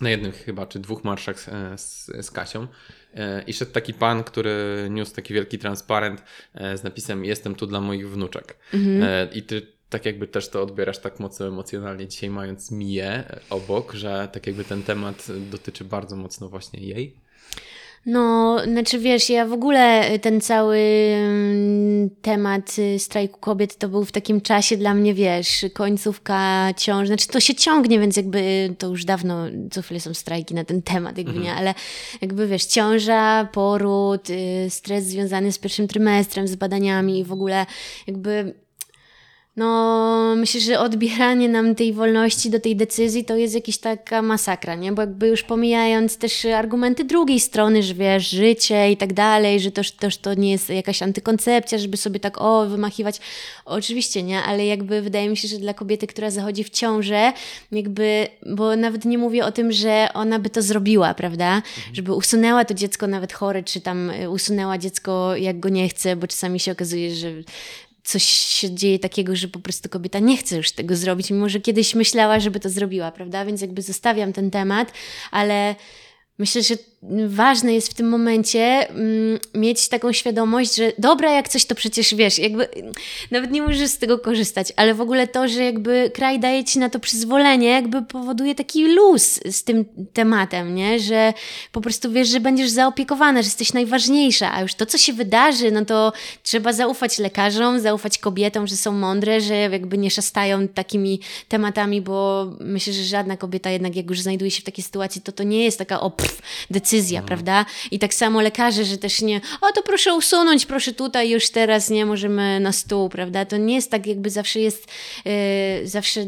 na jednym chyba, czy dwóch marszach e, z, z Kasią e, i szedł taki pan, który niósł taki wielki transparent e, z napisem jestem tu dla moich wnuczek. Mhm. I ty tak jakby też to odbierasz tak mocno emocjonalnie dzisiaj mając Miję obok, że tak jakby ten temat dotyczy bardzo mocno właśnie jej? No, znaczy wiesz, ja w ogóle ten cały mm, temat y, strajku kobiet to był w takim czasie dla mnie, wiesz, końcówka ciąży, znaczy to się ciągnie, więc jakby to już dawno, co chwilę są strajki na ten temat, jakby nie, ale jakby wiesz, ciąża, poród, y, stres związany z pierwszym trymestrem, z badaniami i w ogóle jakby no myślę, że odbieranie nam tej wolności do tej decyzji to jest jakaś taka masakra, nie? Bo jakby już pomijając też argumenty drugiej strony, że wiesz, życie i tak dalej, że też, też to nie jest jakaś antykoncepcja, żeby sobie tak o, wymachiwać. Oczywiście, nie? Ale jakby wydaje mi się, że dla kobiety, która zachodzi w ciążę, jakby, bo nawet nie mówię o tym, że ona by to zrobiła, prawda? Mhm. Żeby usunęła to dziecko nawet chore, czy tam usunęła dziecko jak go nie chce, bo czasami się okazuje, że coś się dzieje takiego, że po prostu kobieta nie chce już tego zrobić, mimo że kiedyś myślała, żeby to zrobiła, prawda? Więc jakby zostawiam ten temat, ale myślę, że ważne jest w tym momencie mm, mieć taką świadomość, że dobra, jak coś to przecież wiesz, jakby nawet nie możesz z tego korzystać, ale w ogóle to, że jakby kraj daje ci na to przyzwolenie, jakby powoduje taki luz z tym tematem, nie? Że po prostu wiesz, że będziesz zaopiekowana, że jesteś najważniejsza, a już to, co się wydarzy, no to trzeba zaufać lekarzom, zaufać kobietom, że są mądre, że jakby nie szastają takimi tematami, bo myślę, że żadna kobieta jednak jak już znajduje się w takiej sytuacji, to to nie jest taka o pff, decyzja decyzja, mhm. prawda? I tak samo lekarze, że też nie, o to proszę usunąć, proszę tutaj, już teraz, nie, możemy na stół, prawda? To nie jest tak, jakby zawsze jest, yy, zawsze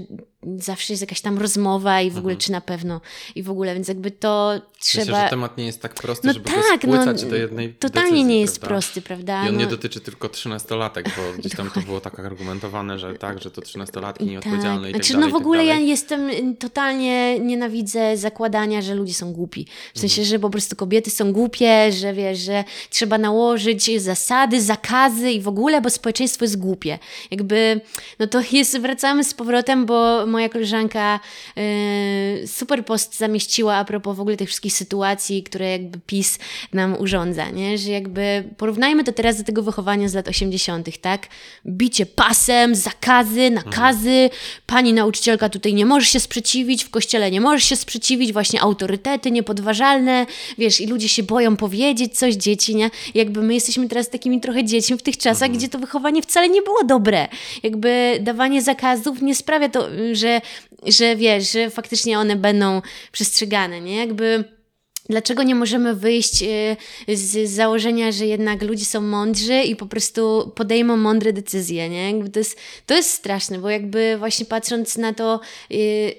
zawsze jest jakaś tam rozmowa i w ogóle, mhm. czy na pewno i w ogóle, więc jakby to trzeba... Myślę, że temat nie jest tak prosty, no żeby tak, go spłycać no, do jednej Totalnie decyzji, nie jest prawda? prosty, prawda? I on no. nie dotyczy tylko trzynastolatek, bo gdzieś tam to było tak argumentowane, że tak, że to trzynastolatki nieodpowiedzialne tak. i tak znaczy, dalej. No w ogóle tak ja jestem, totalnie nienawidzę zakładania, że ludzie są głupi. W sensie, mhm. że po prostu kobiety są głupie, że wiesz, że trzeba nałożyć zasady, zakazy i w ogóle, bo społeczeństwo jest głupie. Jakby, no to jest, wracamy z powrotem, bo moja koleżanka Y, super post zamieściła a propos w ogóle tych wszystkich sytuacji, które jakby PiS nam urządza, nie? Że jakby porównajmy to teraz do tego wychowania z lat 80., tak? Bicie pasem, zakazy, nakazy, pani nauczycielka tutaj nie może się sprzeciwić, w kościele nie możesz się sprzeciwić, właśnie autorytety niepodważalne, wiesz, i ludzie się boją powiedzieć coś, dzieci, nie? Jakby my jesteśmy teraz takimi trochę dziećmi w tych czasach, mhm. gdzie to wychowanie wcale nie było dobre. Jakby dawanie zakazów nie sprawia to, że że wiesz, że faktycznie one będą przestrzegane, nie? Jakby Dlaczego nie możemy wyjść y, z założenia, że jednak ludzie są mądrzy i po prostu podejmą mądre decyzje, nie? Jakby to, jest, to jest straszne, bo jakby właśnie patrząc na to, y,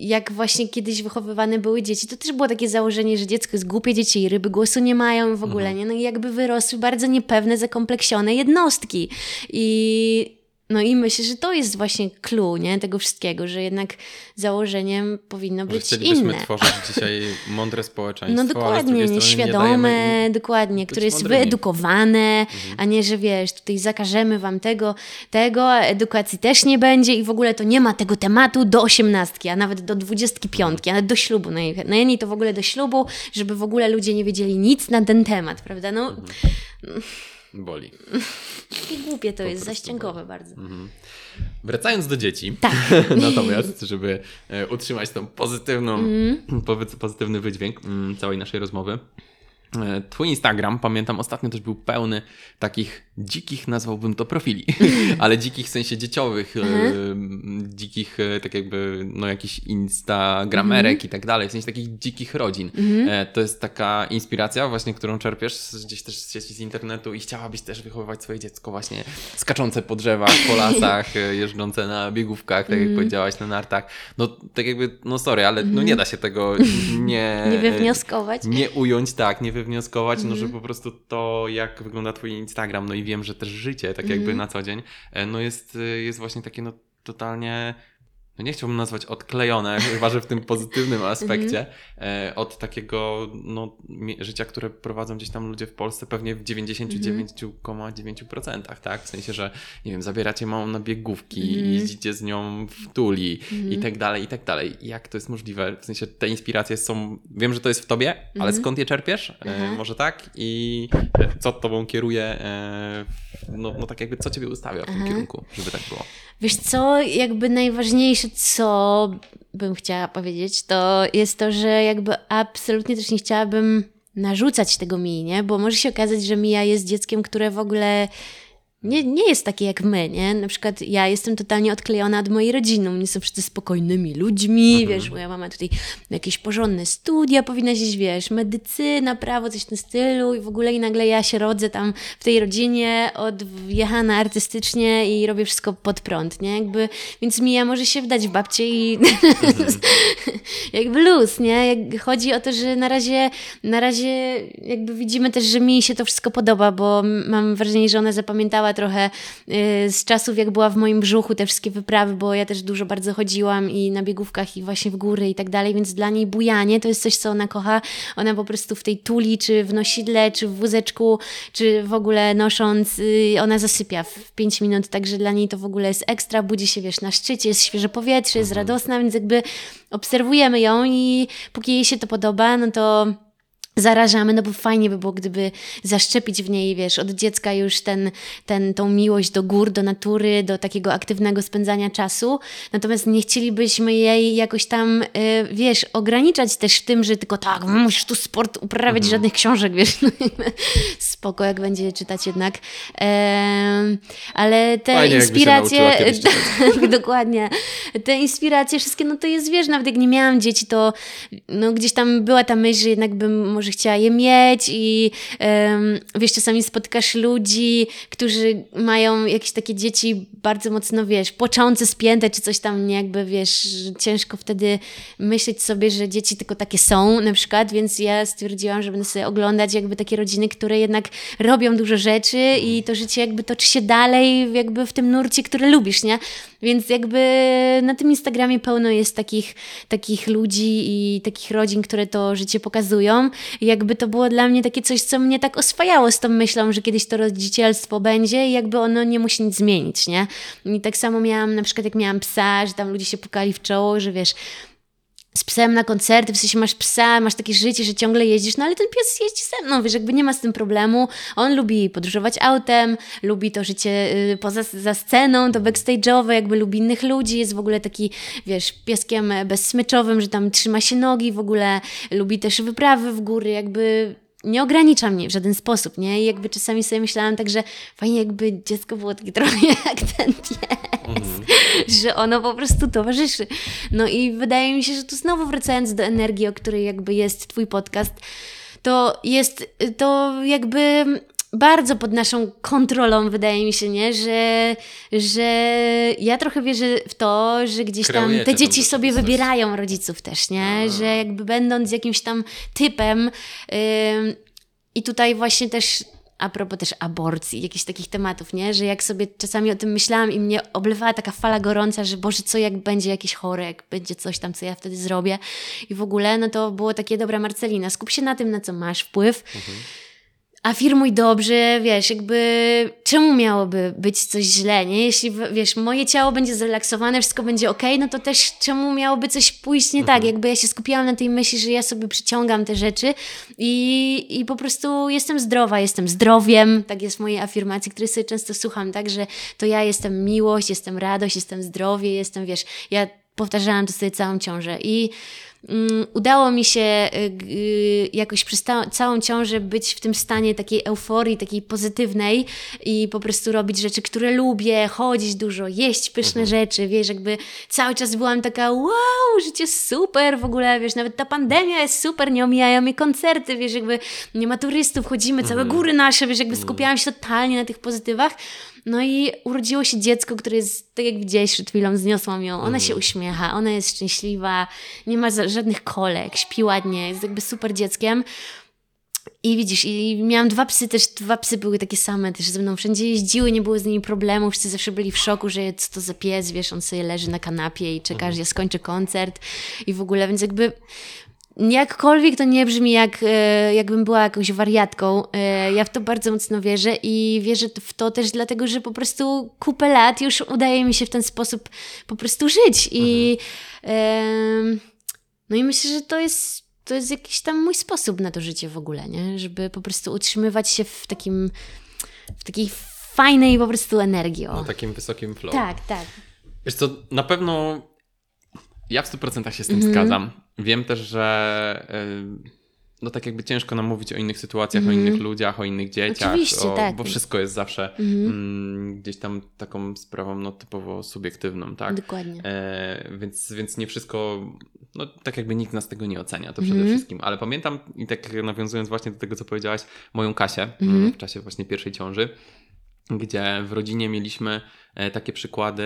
jak właśnie kiedyś wychowywane były dzieci, to też było takie założenie, że dziecko jest głupie, dzieci i ryby głosu nie mają w ogóle, mhm. nie? No i jakby wyrosły bardzo niepewne, zakompleksione jednostki. I no i myślę, że to jest właśnie clue nie, tego wszystkiego, że jednak założeniem powinno być chcielibyśmy inne. tworzyć dzisiaj mądre społeczeństwo. No dokładnie, nieświadome, nie dokładnie, które jest mądrymi. wyedukowane, mhm. a nie, że wiesz, tutaj zakażemy wam tego, tego, a edukacji też nie będzie i w ogóle to nie ma tego tematu do osiemnastki, a nawet do dwudziestki piątki, a nawet do ślubu. Najmniej to w ogóle do ślubu, żeby w ogóle ludzie nie wiedzieli nic na ten temat, prawda? No... Mhm. Boli. I głupie to po jest, zaścięgowe boli. bardzo. Mhm. Wracając do dzieci. Tak. Natomiast, żeby e, utrzymać tą pozytywną, mm. pozytywny wydźwięk mm, całej naszej rozmowy, Twój Instagram, pamiętam, ostatnio też był pełny takich dzikich, nazwałbym to profili, ale dzikich w sensie dzieciowych, mhm. dzikich e, tak jakby, no jakichś instagramerek mhm. i tak dalej, w sensie takich dzikich rodzin. Mhm. E, to jest taka inspiracja właśnie, którą czerpiesz gdzieś też z sieci z internetu i chciałabyś też wychowywać swoje dziecko właśnie skaczące po drzewach, po lasach, e, jeżdżące na biegówkach, tak jak powiedziałaś, na nartach. No tak jakby, no sorry, ale no nie da się tego nie... nie wywnioskować. Nie ująć, tak, nie wywnioskować, no że po prostu to, jak wygląda twój Instagram, no i wiem, że też życie, tak jakby mm. na co dzień, e, no jest, e, jest właśnie takie no totalnie no nie chciałbym nazwać odklejone, chyba że w tym pozytywnym aspekcie, mhm. e, od takiego no, życia, które prowadzą gdzieś tam ludzie w Polsce, pewnie w 99,9%, tak? W sensie, że nie wiem, zabieracie małą na biegówki, mhm. jeździcie z nią w tuli i tak dalej, i tak dalej. Jak to jest możliwe? W sensie te inspiracje są, wiem, że to jest w tobie, ale skąd je czerpiesz? E, może tak? I co tobą kieruje e, no, no tak jakby co ciebie ustawia w tym kierunku, żeby tak było? Wiesz co, jakby najważniejsze, co bym chciała powiedzieć, to jest to, że jakby absolutnie też nie chciałabym narzucać tego mi, nie? Bo może się okazać, że Mija jest dzieckiem, które w ogóle nie, nie jest takie jak my, nie? Na przykład ja jestem totalnie odklejona od mojej rodziny. Oni są wszyscy spokojnymi ludźmi, Mhm. wiesz, moja mama tutaj jakieś porządne studia powinna iść, wiesz, medycyna, prawo, coś w tym stylu i w ogóle i nagle ja się rodzę tam w tej rodzinie, odjechana artystycznie i robię wszystko pod prąd, nie? Jakby, więc Mija może się wdać w babcie i jakby luz, nie? Jak chodzi o to, że na razie, na razie jakby widzimy też, że mi się to wszystko podoba, bo mam wrażenie, że ona zapamiętała trochę y, z czasów, jak była w moim brzuchu te wszystkie wyprawy, bo ja też dużo bardzo chodziłam i na biegówkach i właśnie w góry i tak dalej, więc dla niej bujanie to jest coś, co ona kocha. Ona po prostu w tej tuli, czy w nosidle, czy w wózeczku, czy w ogóle nosząc, y, ona zasypia w 5 minut, także dla niej to w ogóle jest ekstra, budzi się, wiesz, na szczycie, jest świeże powietrze, jest radosna, więc jakby obserwujemy ją i póki jej się to podoba, no to zarażamy, no bo fajnie by było, gdyby zaszczepić w niej, wiesz, od dziecka już ten, ten, tą miłość do gór, do natury, do takiego aktywnego spędzania czasu. Natomiast nie chcielibyśmy jej jakoś tam, y, wiesz, ograniczać też w tym, że tylko tak, musisz tu sport uprawiać, żadnych książek, wiesz, no, spoko, jak będzie czytać jednak. Em, ale te Fajnie, inspiracje, tak, dokładnie. Te inspiracje wszystkie, no to jest, wiesz, nawet jak nie miałam dzieci, to no, gdzieś tam była ta myśl, że jednak bym może chciała je mieć i em, wiesz, czasami spotykasz ludzi, którzy mają jakieś takie dzieci bardzo mocno, wiesz, płaczące, spięte czy coś tam, nie jakby, wiesz, ciężko wtedy myśleć sobie, że dzieci tylko takie są na przykład, więc ja stwierdziłam, że będę sobie oglądać jakby takie rodziny, które jednak robią dużo rzeczy i to życie jakby toczy się dalej jakby w tym nurcie, który lubisz, nie? Więc jakby na tym Instagramie pełno jest takich, takich ludzi i takich rodzin, które to życie pokazują. Jakby to było dla mnie takie coś, co mnie tak oswajało z tą myślą, że kiedyś to rodzicielstwo będzie i jakby ono nie musi nic zmienić, nie? I tak samo miałam, na przykład jak miałam psa, że tam ludzie się pukali w czoło, że wiesz, z psem na koncerty, w sensie masz psa, masz takie życie, że ciągle jeździsz, no ale ten pies jeździ ze mną, wiesz, jakby nie ma z tym problemu. On lubi podróżować autem, lubi to życie y, poza za sceną, to backstage'owe, jakby lubi innych ludzi, jest w ogóle taki, wiesz, pieskiem bezsmyczowym, że tam trzyma się nogi, w ogóle lubi też wyprawy w góry, jakby nie ogranicza mnie w żaden sposób, nie? I jakby czasami sobie myślałam tak, że fajnie jakby dziecko było takie trochę jak ten pies, że ono po prostu towarzyszy. No i wydaje mi się, że tu znowu wracając do energii, o której jakby jest Twój podcast, to jest to jakby bardzo pod naszą kontrolą, wydaje mi się, nie? Że, że ja trochę wierzę w to, że gdzieś tam Kreujecie te tą dzieci sobie wybierają rodziców też, nie? Że jakby będąc jakimś tam typem ym, i tutaj właśnie też a propos też aborcji, jakichś takich tematów, nie? Że jak sobie czasami o tym myślałam i mnie oblewała taka fala gorąca, że Boże, co jak będzie jakieś chore, jak będzie coś tam, co ja wtedy zrobię i w ogóle, no to było takie, dobra Marcelina, skup się na tym, na co masz wpływ, afirmuj dobrze, wiesz, jakby czemu miałoby być coś źle, nie? Jeśli, wiesz, moje ciało będzie zrelaksowane, wszystko będzie ok, no to też czemu miałoby coś pójść nie tak? Jakby ja się skupiłam na tej myśli, że ja sobie przyciągam te rzeczy i, i po prostu jestem zdrowa, jestem zdrowiem, tak jest w mojej afirmacji, której sobie często słucham, tak, że to ja jestem miłość, jestem radość, jestem zdrowie, jestem, wiesz, ja powtarzałam to sobie całą ciążę i udało mi się y, y, jakoś przez całą ciążę być w tym stanie takiej euforii, takiej pozytywnej i po prostu robić rzeczy, które lubię, chodzić dużo, jeść pyszne rzeczy, wiesz, jakby cały czas byłam taka wow, życie super, w ogóle, wiesz, nawet ta pandemia jest super, nie omijają mnie koncerty, wiesz, jakby nie ma turystów, chodzimy, całe góry nasze, wiesz, jakby skupiałam się totalnie na tych pozytywach, no i urodziło się dziecko, które jest, tak jak widziałeś przed chwilą, zniosłam ją. Ona się uśmiecha, ona jest szczęśliwa, nie ma żadnych kolek, śpi ładnie, jest jakby super dzieckiem. I widzisz, i miałam dwa psy, też dwa psy były takie same, też ze mną wszędzie jeździły, nie było z nimi problemu, wszyscy zawsze byli w szoku, że co to za pies, wiesz, on sobie leży na kanapie i czeka, aż ja skończę koncert i w ogóle, więc jakby jakkolwiek to nie brzmi jak, e, jakbym była jakąś wariatką, e, ja w to bardzo mocno wierzę i wierzę w to też dlatego, że po prostu kupę lat już udaje mi się w ten sposób po prostu żyć i em, no i myślę, że to jest to jest jakiś tam mój sposób na to życie w ogóle, nie? Żeby po prostu utrzymywać się w takim w takiej fajnej po prostu energii. O. No takim wysokim flow. tak, tak. Wiesz co, na pewno ja w 100% się z tym Mhm. zgadzam. Wiem też, że no tak jakby ciężko nam mówić o innych sytuacjach, o innych ludziach, o innych dzieciach, Mhm. Oczywiście, o, tak. bo wszystko jest zawsze Mhm. mm, gdzieś tam taką sprawą no, typowo subiektywną, tak? Dokładnie. E, więc, więc nie wszystko, no tak jakby nikt nas tego nie ocenia, to przede Mhm. wszystkim. Ale pamiętam, i tak nawiązując właśnie do tego, co powiedziałaś, moją Kasię Mhm. mm, w czasie właśnie pierwszej ciąży, gdzie w rodzinie mieliśmy takie przykłady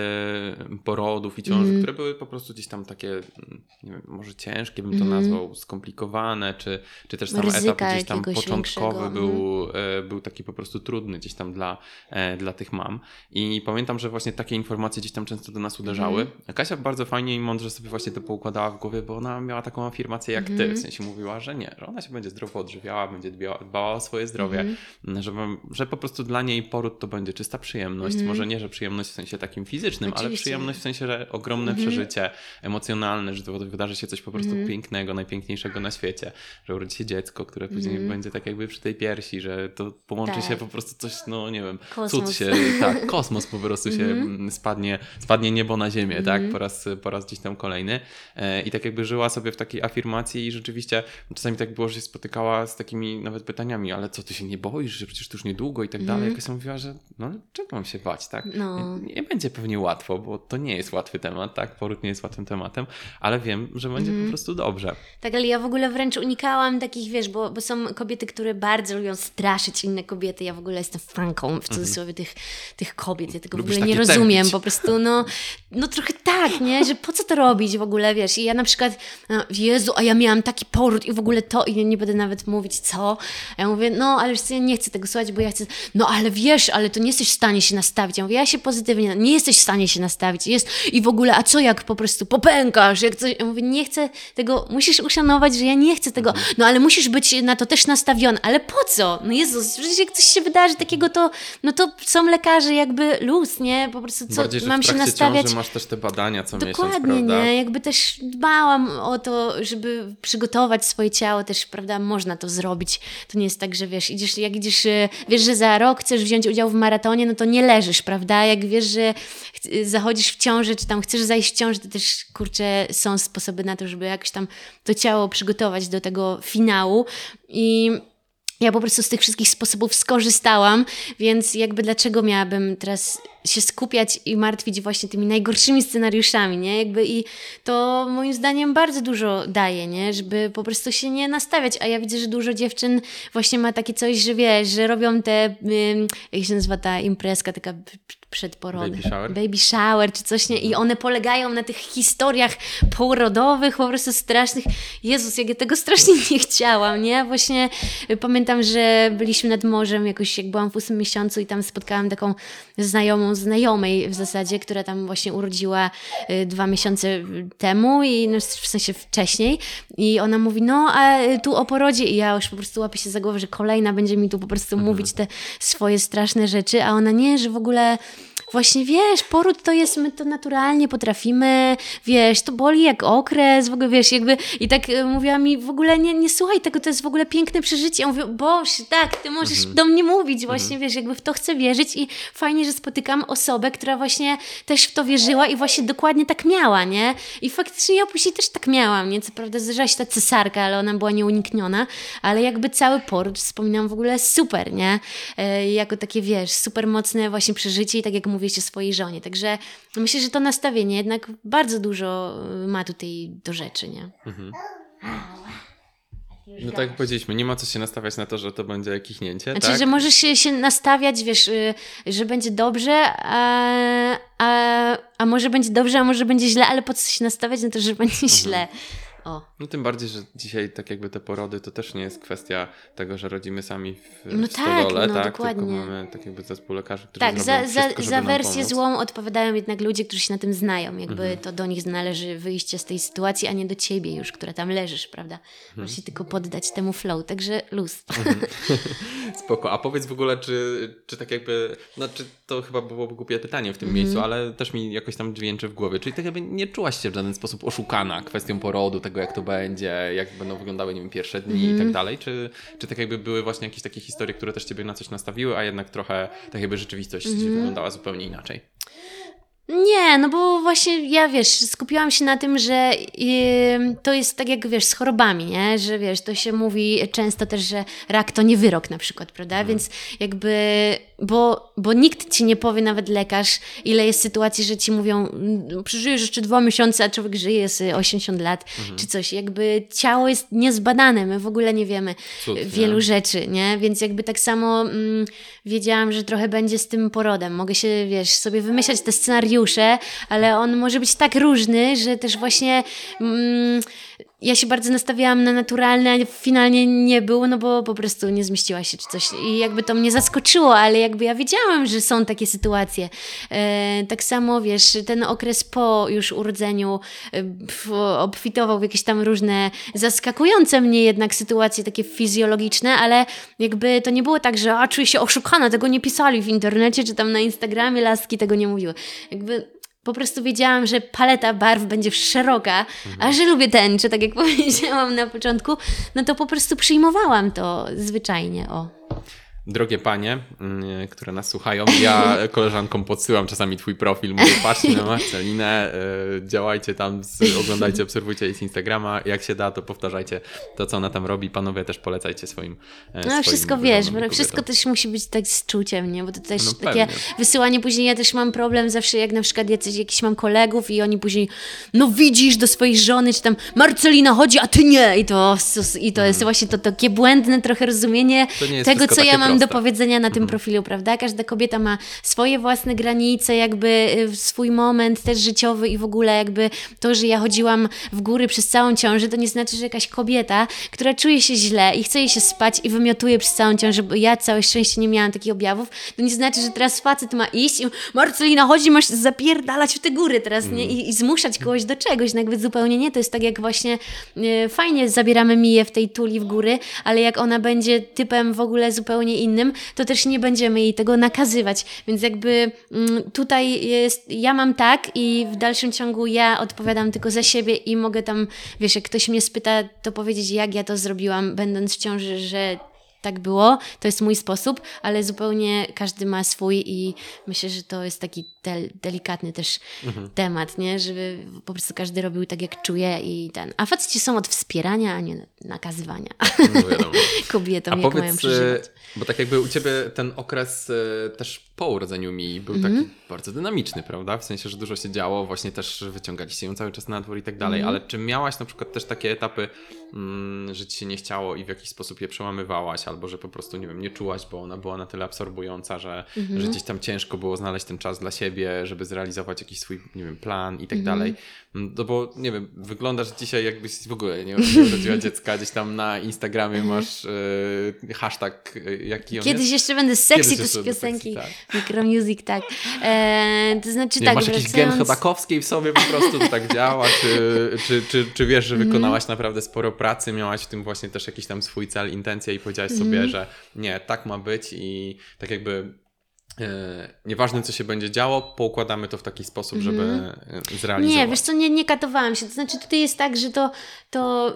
porodów i ciąży, Mhm. które były po prostu gdzieś tam takie, mm, nie wiem, może ciężkie bym to Mhm. nazwał, skomplikowane, czy, czy też sam Ryzyka etap gdzieś tam początkowy większego, był, e, był taki po prostu trudny gdzieś tam dla, e, dla tych mam. I pamiętam, że właśnie takie informacje gdzieś tam często do nas uderzały. Mhm. A Kasia bardzo fajnie i mądrze sobie właśnie to poukładała w głowie, bo ona miała taką afirmację jak ty, Mhm. w sensie mówiła, że nie, że ona się będzie zdrowo odżywiała, będzie dbała, dbała o swoje zdrowie, Mhm. że, że po prostu dla niej poród to będzie czysta przyjemność. Mhm. Może nie, że przyjemność w sensie takim fizycznym, ale Oczywiście. przyjemność w sensie, że ogromne Mhm. przeżycie emocjonalne, że to wydarzy się coś po prostu Mhm. pięknego, najpiękniejszego na świecie, że urodzi się dziecko, które później Mhm. będzie tak jakby przy tej piersi, że to połączy Tak. się po prostu coś, no nie wiem, Kosmos. cud się, tak, kosmos po prostu się Mhm. mm, spadnie, spadnie niebo na ziemię, tak, Mhm. po raz, po raz gdzieś tam kolejny E, i tak jakby żyła sobie w takiej afirmacji i rzeczywiście czasami tak było, że się spotykała z takimi nawet pytaniami, ale co, ty się nie boisz, że przecież to już niedługo i tak dalej, Mhm. jakaś mówiła, że no ale czego mam się bać, tak, No. Nie, będzie pewnie łatwo, bo to nie jest łatwy temat, tak, poród nie jest łatwym tematem, ale wiem, że będzie Mhm. po prostu dobrze. Tak, ale ja w ogóle wręcz unikałam takich, wiesz, bo, bo są kobiety, które bardzo lubią straszyć inne kobiety. Ja w ogóle jestem fanką w cudzysłowie tych, tych kobiet. Ja tego Mhm. Lubisz w ogóle nie rozumiem. tępić. Po prostu, no, no trochę tak, nie? Że po co to robić w ogóle, wiesz? I ja na przykład, no, Jezu, a ja miałam taki poród i w ogóle to, i nie będę nawet mówić co. A ja mówię, no, ale ja nie chcę tego słuchać, bo ja chcę, no, ale wiesz, ale to nie jesteś w stanie się nastawić. Ja mówię, ja się pozytywnie, nie jesteś w stanie się nastawić. Jest, I w ogóle, a co jak po prostu popękasz, jak coś, ja mówię, nie chcę tego, musisz uszanować, że ja nie chcę tego, no, ale musisz być na to też nastawiony, ale po co? No Jezus, przecież jak coś się wydarzy takiego, to, no to są lekarze jakby luz, nie? Po prostu co, Bardziej, mam się nastawiać... ciąży masz też te badania co miesiąc, Dokładnie, prawda? nie? Jakby też dbałam o to, żeby przygotować swoje ciało, też, prawda, można to zrobić. To nie jest tak, że wiesz, idziesz, jak idziesz, e, wiesz, że za rok chcesz wziąć udział w maratonie, no to nie leżysz, prawda? Jak wiesz, że ch- zachodzisz w ciąży, czy tam chcesz zajść w ciąży, to też, kurczę, są sposoby na to, żeby jakoś tam to ciało przygotować do tego finału i ja po prostu z tych wszystkich sposobów skorzystałam, więc jakby dlaczego miałabym teraz się skupiać i martwić właśnie tymi najgorszymi scenariuszami, nie? Jakby i to moim zdaniem bardzo dużo daje, nie? Żeby po prostu się nie nastawiać, a ja widzę, że dużo dziewczyn właśnie ma takie coś, że wiesz, że robią te, jak się nazywa ta imprezka taka p- p- przed porodem. Baby shower? Baby shower czy coś, nie? I one polegają na tych historiach porodowych, po prostu strasznych. Jezus, jak ja tego strasznie nie chciałam, nie? Właśnie y, pamiętam, że byliśmy nad morzem jakoś, jak byłam w ósmym miesiącu i tam spotkałam taką znajomą znajomej w zasadzie, która tam właśnie urodziła y, dwa miesiące temu i no, w sensie wcześniej i ona mówi, no a y, tu o porodzie i ja już po prostu łapię się za głowę, że kolejna będzie mi tu po prostu mówić te swoje straszne rzeczy, a ona nie, że w ogóle Właśnie wiesz, poród to jest, my to naturalnie potrafimy, wiesz, to boli jak okres, w ogóle wiesz, jakby i tak e, mówiła mi w ogóle nie, nie słuchaj tego, to jest w ogóle piękne przeżycie. Ja mówię, Boż, tak, ty możesz do mnie mówić, właśnie wiesz, jakby w to chcę wierzyć i fajnie, że spotykam osobę, która właśnie też w to wierzyła i właśnie dokładnie tak miała, nie? I faktycznie ja później też tak miałam, nie? Co prawda zdarzyła się ta cesarka, ale ona była nieunikniona, ale jakby cały poród wspominam w ogóle super, nie? E, jako takie, wiesz, super mocne właśnie przeżycie i tak jak mówicie swojej żonie. Także myślę, że to nastawienie jednak bardzo dużo y, ma tutaj do rzeczy, nie? Mhm. No tak jak powiedzieliśmy, nie ma co się nastawiać na to, że to będzie kichnięcie, Znaczy, tak? że możesz się, się nastawiać, wiesz, y, że będzie dobrze, a, a, a może będzie dobrze, a może będzie źle, ale po co się nastawiać na to, że będzie Mhm. źle? O. No tym bardziej, że dzisiaj tak jakby te porody to też nie jest kwestia tego, że rodzimy sami w, No w tak, stodole, no tak? dokładnie. Tylko mamy tak jakby zespół lekarzy, którzy Tak, za, za, wszystko, za wersję złą odpowiadają jednak ludzie, którzy się na tym znają. Jakby Mhm. to do nich należy wyjście z tej sytuacji, a nie do ciebie już, która tam leżysz, prawda? Mhm. Masz się tylko poddać temu flow, także luz. Spoko, a powiedz w ogóle, czy, czy tak jakby, no czy to chyba byłoby głupie pytanie w tym Mhm. miejscu, ale też mi jakoś tam dźwięczy w głowie, czyli tak jakby nie czułaś się w żaden sposób oszukana kwestią porodu, tego jak to będzie, jak będą wyglądały, nie wiem, pierwsze dni Mhm. i tak dalej, czy, czy tak jakby były właśnie jakieś takie historie, które też ciebie na coś nastawiły, a jednak trochę tak jakby rzeczywistość Mhm. wyglądała zupełnie inaczej? Nie, no bo właśnie ja wiesz, skupiłam się na tym, że ym, to jest tak jak wiesz, z chorobami, nie? Że wiesz, to się mówi często też, że rak to nie wyrok na przykład, prawda? Więc jakby, bo, bo nikt ci nie powie, nawet lekarz, ile jest sytuacji, że ci mówią, "Mm, przeżyjesz jeszcze dwa miesiące, a człowiek żyje z 80 lat, czy coś. Jakby ciało jest niezbadane, my w ogóle nie wiemy Cud, nie? wielu rzeczy, nie? Więc jakby tak samo mm, wiedziałam, że trochę będzie z tym porodem. Mogę się, wiesz, sobie wymyślać te scenariusze, ale on może być tak różny, że też właśnie mm, ja się bardzo nastawiałam na naturalne, a finalnie nie był, no bo po prostu nie zmieściła się czy coś. I jakby to mnie zaskoczyło, ale jakby ja wiedziałam, że są takie sytuacje. E, tak samo, wiesz, ten okres po już urodzeniu e, obfitował w jakieś tam różne zaskakujące mnie jednak sytuacje takie fizjologiczne, ale jakby to nie było tak, że a, czuję się oszukana, tego nie pisali w internecie, czy tam na Instagramie laski tego nie mówiły. Jakby po prostu wiedziałam, że paleta barw będzie szeroka, a że lubię tęczę, tak jak powiedziałam na początku, no to po prostu przyjmowałam to zwyczajnie, o. Drogie panie, mm, które nas słuchają, ja koleżankom podsyłam czasami twój profil, mówię, patrzcie na Marcelinę, y, działajcie tam, oglądajcie, obserwujcie jej z Instagrama, jak się da, to powtarzajcie to, co ona tam robi, panowie też polecajcie swoim e, No swoim wszystko wiesz, bo wszystko też musi być tak z czuciem, nie? Bo to też No takie pewnie. wysyłanie później, ja też mam problem zawsze, jak na przykład jacyś, jakiś mam kolegów i oni później, no widzisz do swojej żony, czy tam Marcelina chodzi, a ty nie! I to, i to jest właśnie to takie błędne trochę rozumienie Mhm. Tego, co ja takie do powiedzenia na tym Mhm. profilu, prawda? Każda kobieta ma swoje własne granice, jakby y, swój moment też życiowy i w ogóle jakby to, że ja chodziłam w góry przez całą ciążę, to nie znaczy, że jakaś kobieta, która czuje się źle i chce jej się spać i wymiotuje przez całą ciążę, bo ja całe szczęście nie miałam takich objawów, to nie znaczy, że teraz facet ma iść i Marcelina, chodzi, masz zapierdalać w te góry teraz, nie? I, i zmuszać kogoś do czegoś, no jakby zupełnie nie. To jest tak jak właśnie e, fajnie zabieramy Miję w tej tuli w góry, ale jak ona będzie typem w ogóle zupełnie innym, to też nie będziemy jej tego nakazywać. Więc jakby mm, tutaj jest, ja mam tak i w dalszym ciągu ja odpowiadam tylko za siebie i mogę tam, wiesz, jak ktoś mnie spyta, to powiedzieć, jak ja to zrobiłam, będąc w ciąży, że tak było, to jest mój sposób, ale zupełnie każdy ma swój i myślę, że to jest taki del, delikatny też temat, nie? Żeby po prostu każdy robił tak, jak czuje i ten. A faceci są od wspierania, a nie nakazywania No kobietom, A jak mają powiedz, przeżywać. Bo tak jakby u ciebie ten okres e, też po urodzeniu mi był Mhm. taki bardzo dynamiczny, prawda? W sensie, że dużo się działo, właśnie też wyciągaliście ją cały czas na dwór i tak dalej, Mhm. ale czy miałaś na przykład też takie etapy, mm, że ci się nie chciało i w jakiś sposób je przełamywałaś, albo że po prostu, nie wiem, nie czułaś, bo ona była na tyle absorbująca, że, Mhm. że gdzieś tam ciężko było znaleźć ten czas dla siebie, żeby zrealizować jakiś swój, nie wiem, plan i tak Mhm. dalej. Mm, No bo, nie wiem, wyglądasz dzisiaj jakbyś w ogóle nie urodziła dziecka, gdzieś tam na Instagramie masz e, hashtag, e, jaki on Kiedyś jest? jeszcze będę sexy, Kiedyś to piosenki sexy, Micromusic, tak. E, to znaczy Nie, tak, masz jakiś gen wracając- chodakowskiej w sobie po prostu, to tak działa, czy, czy, czy, czy wiesz, że Mhm. wykonałaś naprawdę sporo pracy, miałaś w tym właśnie też jakiś tam swój cel, intencję i powiedziałaś Mhm. sobie, że nie, tak ma być i tak jakby nieważne co się będzie działo, poukładamy to w taki sposób, żeby e, zrealizować. Mhm. Nie, wiesz co, nie, nie katowałam się. To znaczy tutaj jest tak, że to, to,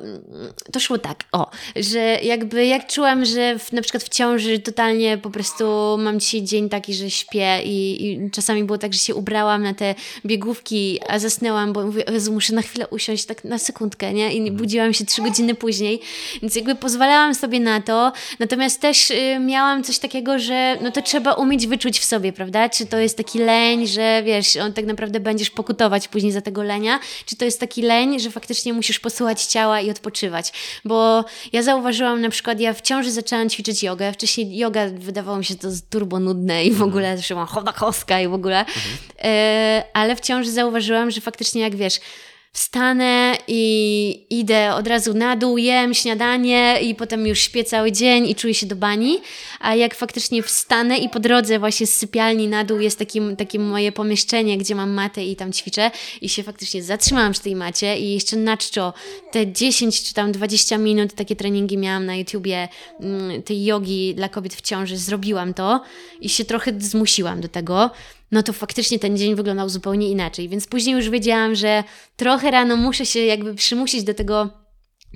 to szło tak, o, że jakby jak czułam, że w, na przykład w ciąży totalnie po prostu mam dzisiaj dzień taki, że śpię i, i czasami było tak, że się ubrałam na te biegówki, a zasnęłam, bo mówię, Jezu, muszę na chwilę usiąść tak na sekundkę, nie? I budziłam się trzy godziny później, więc jakby pozwalałam sobie na to, natomiast też y, miałam coś takiego, że no to trzeba umieć wyczuć w sobie, prawda? Czy to jest taki leń, że wiesz, on tak naprawdę będziesz pokutować później za tego lenia, czy to jest taki leń, że faktycznie musisz posłuchać ciała i odpoczywać. Bo ja zauważyłam na przykład, ja w ciąży zaczęłam ćwiczyć jogę. Wcześniej yoga wydawało mi się to turbo nudne i w ogóle zawsze mam i w ogóle. E, ale w ciąży zauważyłam, że faktycznie jak wiesz, wstanę i idę od razu na dół, jem śniadanie i potem już śpię cały dzień i czuję się do bani, a jak faktycznie wstanę i po drodze właśnie z sypialni na dół jest takim, takie moje pomieszczenie, gdzie mam matę i tam ćwiczę i się faktycznie zatrzymałam przy tej macie i jeszcze na czczo te 10 czy tam 20 minut takie treningi miałam na YouTubie mm, tej jogi dla kobiet w ciąży, zrobiłam to i się trochę zmusiłam do tego no to faktycznie ten dzień wyglądał zupełnie inaczej. Więc później już wiedziałam, że trochę rano muszę się jakby przymusić do tego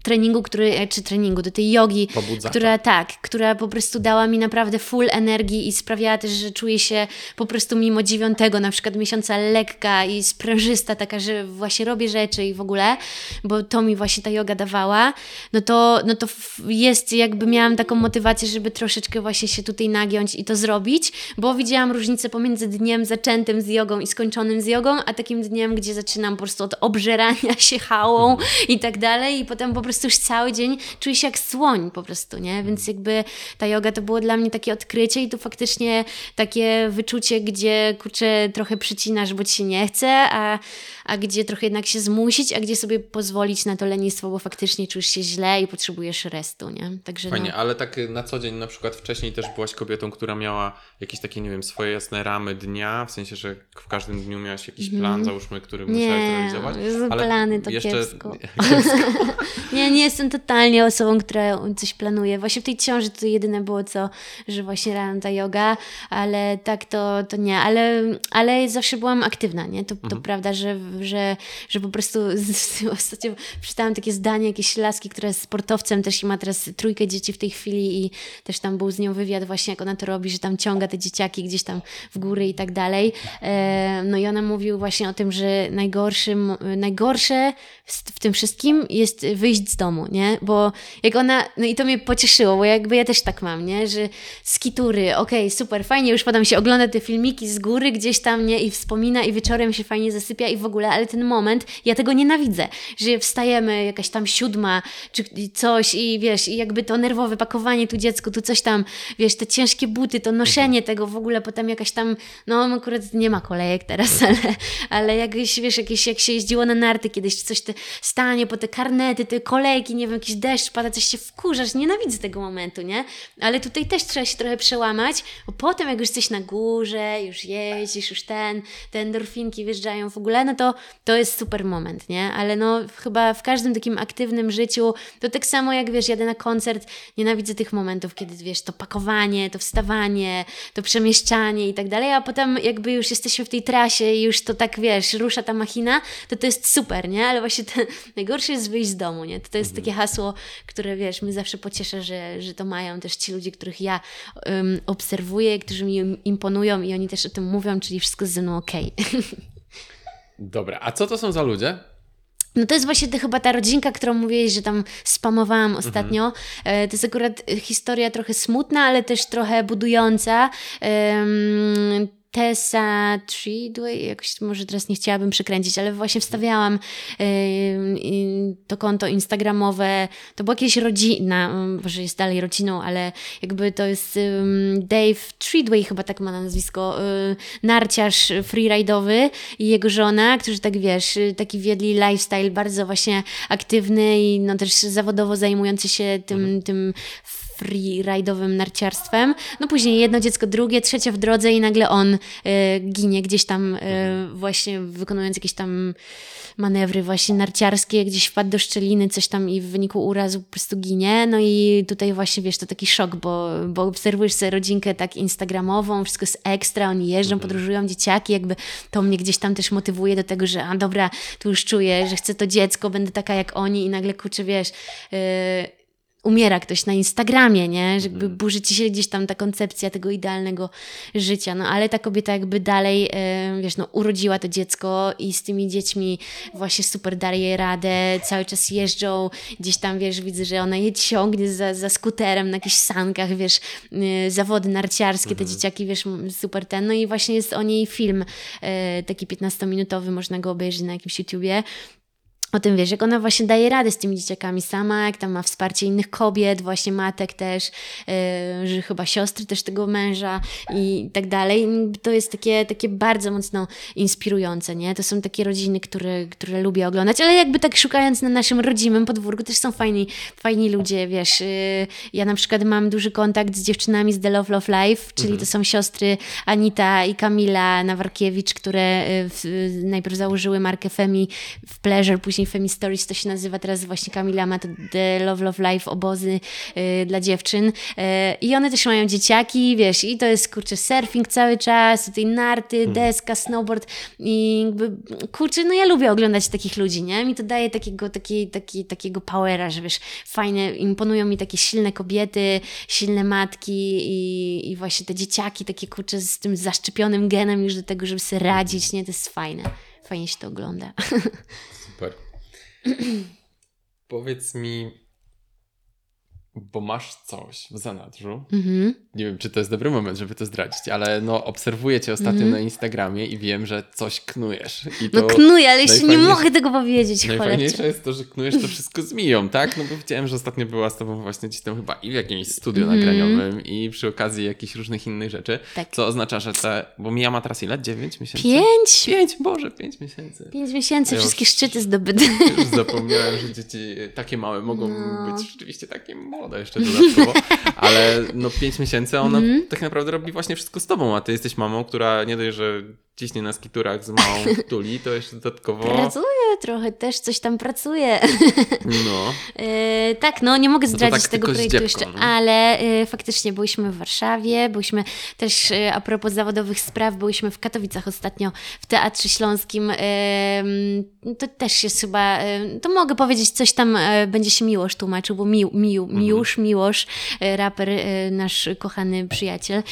treningu, który, e, czy treningu, do tej jogi, Pobudzacza. która tak, która po prostu dała mi naprawdę full energii i sprawiała też, że czuję się po prostu mimo dziewiątego na przykład miesiąca lekka i sprężysta, taka, że właśnie robię rzeczy i w ogóle, bo to mi właśnie ta yoga dawała, no to, no to jest jakby miałam taką motywację, żeby troszeczkę właśnie się tutaj nagiąć i to zrobić, bo widziałam różnicę pomiędzy dniem zaczętym z jogą i skończonym z jogą, a takim dniem, gdzie zaczynam po prostu od obżerania się hałą i tak dalej i potem po prostu już cały dzień czuję się jak słoń po prostu, nie? Więc jakby ta yoga to było dla mnie takie odkrycie i tu faktycznie takie wyczucie, gdzie kurczę trochę przycinasz, bo ci się nie chce, a, a gdzie trochę jednak się zmusić, a gdzie sobie pozwolić na to lenistwo, bo faktycznie czujesz się źle i potrzebujesz restu, nie? Także Fajnie, no. ale tak na co dzień, na przykład wcześniej też byłaś kobietą, która miała jakieś takie, nie wiem, swoje jasne ramy dnia, w sensie, że w każdym dniu miałaś jakiś plan, załóżmy, który musiałaś Mhm. Nie, realizować. Jezu, ale plany to jeszcze... kiepsko. Nie, nie jestem totalnie osobą, która coś planuje. Właśnie w tej ciąży to jedyne było co, że właśnie rano ta yoga, ale tak to, to nie. Ale, ale zawsze byłam aktywna, nie? To, to prawda, że, że, że po prostu ostatnio przeczytałam takie zdanie jakiejś laski, która jest sportowcem też i ma teraz trójkę dzieci w tej chwili i też tam był z nią wywiad właśnie, jak ona to robi, że tam ciąga te dzieciaki gdzieś tam w góry i tak dalej. E, no i ona mówił właśnie o tym, że najgorszym, najgorsze w, tym wszystkim jest wyjść z domu, nie? Bo jak ona, no i to mnie pocieszyło, bo jakby ja też tak mam, nie? Że skitury, okej, super, fajnie, już potem się ogląda te filmiki z góry gdzieś tam, nie? I wspomina i wieczorem się fajnie zasypia i w ogóle, ale ten moment, ja tego nienawidzę, że wstajemy jakaś tam siódma czy coś i wiesz, i jakby to nerwowe pakowanie tu dziecku, tu coś tam, wiesz, te ciężkie buty, to noszenie tego w ogóle, potem jakaś tam, no akurat nie ma kolejek teraz, ale, ale jakieś, wiesz, jakieś, jak się jeździło na narty kiedyś, coś te stanie po te karnety, te kolejki, nie wiem, jakiś deszcz pada, coś się wkurzasz, nienawidzę tego momentu, nie? Ale tutaj też trzeba się trochę przełamać, bo potem jak już jesteś na górze, już jeździsz, już ten, te endorfinki wjeżdżają w ogóle, no to to jest super moment, nie? Ale no chyba w każdym takim aktywnym życiu, to tak samo jak, wiesz, jadę na koncert, nienawidzę tych momentów, kiedy, wiesz, to pakowanie, to wstawanie, to przemieszczanie i tak dalej, a potem jakby już jesteśmy w tej trasie i już to tak, wiesz, rusza ta machina, to to jest super, nie? Ale właśnie te, najgorsze jest wyjść z domu, nie? To, to jest takie hasło, które, wiesz, mnie zawsze pocieszę, że, że to mają też ci ludzie, których ja um, obserwuję, którzy mi imponują i oni też o tym mówią, czyli wszystko ze mną okej. Dobra, a co to są za ludzie? No to jest właśnie to, chyba ta rodzinka, którą mówiłeś, że tam spamowałam ostatnio. E, To jest akurat historia trochę smutna, ale też trochę budująca. Em, Tessa Treadway, jakoś może teraz nie chciałabym przekręcić, ale właśnie wstawiałam to konto instagramowe. To była jakieś rodzina, um, może jest dalej rodziną, ale jakby to jest um, Dave Treadway, chyba tak ma na nazwisko, y, narciarz freeride'owy i jego żona, którzy tak wiesz, y, taki wiedli lifestyle bardzo właśnie aktywny i no też zawodowo zajmujący się tym, tym freeride'owym narciarstwem. No później jedno dziecko, drugie, trzecie w drodze i nagle on y, ginie gdzieś tam y, właśnie wykonując jakieś tam manewry właśnie narciarskie, gdzieś wpadł do szczeliny, coś tam i w wyniku urazu po prostu ginie. No i tutaj właśnie, wiesz, to taki szok, bo, bo obserwujesz sobie rodzinkę tak instagramową, wszystko jest ekstra, oni jeżdżą, podróżują, dzieciaki, jakby to mnie gdzieś tam też motywuje do tego, że a dobra, tu już czuję, że chcę to dziecko, będę taka jak oni i nagle kurczę, wiesz, yy, umiera ktoś na Instagramie, nie? Że jakby burzy ci się gdzieś tam ta koncepcja tego idealnego życia, no ale ta kobieta jakby dalej, e, wiesz, no urodziła to dziecko i z tymi dziećmi właśnie super daje radę, cały czas jeżdżą, gdzieś tam, wiesz, widzę, że ona je ciągnie za, za skuterem na jakichś sankach, wiesz, e, zawody narciarskie, te dzieciaki, wiesz, super ten, no i właśnie jest o niej film, e, taki 15-minutowy, można go obejrzeć na jakimś YouTubie, o tym wiesz, jak ona właśnie daje radę z tymi dzieciakami sama, jak tam ma wsparcie innych kobiet, właśnie matek też, yy, że chyba siostry też tego męża i tak dalej. To jest takie, takie bardzo mocno inspirujące, nie? To są takie rodziny, które, które lubię oglądać, ale jakby tak szukając na naszym rodzimym podwórku też są fajni, fajni ludzie, wiesz. Yy, ja na przykład mam duży kontakt z dziewczynami z The Love Love Life, czyli Mhm. to są siostry Anita i Kamila Nawarkiewicz, które yy, w, najpierw założyły markę Femi w Pleasure, później Femi Stories to się nazywa, teraz właśnie Kamila ma to The Love Love Life, obozy y, dla dziewczyn y, i one też mają dzieciaki, wiesz, i to jest, kurczę, surfing cały czas, tutaj narty, deska, snowboard i jakby, kurczę, no ja lubię oglądać takich ludzi, nie? Mi to daje takiego, taki, taki, takiego powera, że wiesz, fajne, imponują mi takie silne kobiety, silne matki i, i właśnie te dzieciaki takie, kurczę, z tym zaszczepionym genem już do tego, żeby sobie radzić, nie? To jest fajne. Fajnie się to ogląda. Powiedz mi, bo masz coś w zanadrzu. Mhm. Nie wiem, czy to jest dobry moment, żeby to zdradzić, ale no obserwuję cię ostatnio Mhm. na Instagramie i wiem, że coś knujesz. I No knuję, ale jeszcze nie mogę tego powiedzieć, cholercie. Najfajniejsze jest to, że knujesz to wszystko z Miją, tak? No bo widziałem, że ostatnio była z tobą właśnie gdzieś tam chyba i w jakimś studiu Mhm. nagraniowym i przy okazji jakichś różnych innych rzeczy. Tak. Co oznacza, że te... Bo Mija ma teraz ile? 9 miesięcy? Pięć? Pięć, Boże, pięć miesięcy. Pięć miesięcy, Ja już- wszystkie szczyty zdobyte. Już zapomniałem, że dzieci takie małe mogą No. być rzeczywiście takie młode jeszcze dodatkowo, ale no pięć miesięcy, a ona Mhm. tak naprawdę robi właśnie wszystko z tobą, a ty jesteś mamą, która nie dość, że ciśnie na skiturach z małą tuli, to jeszcze dodatkowo... Pracuję trochę, też coś tam pracuję. No, E, tak, no nie mogę to zdradzić tak tego projektu jeszcze, no. ale e, faktycznie byliśmy w Warszawie, byliśmy też e, a propos zawodowych spraw, byliśmy w Katowicach ostatnio w Teatrze Śląskim. To też jest chyba, to mogę powiedzieć, coś tam będzie się Miłosz tłumaczył, bo Mił, Mił, Mhm. Miłosz, e, raper, e, nasz kochany przyjaciel,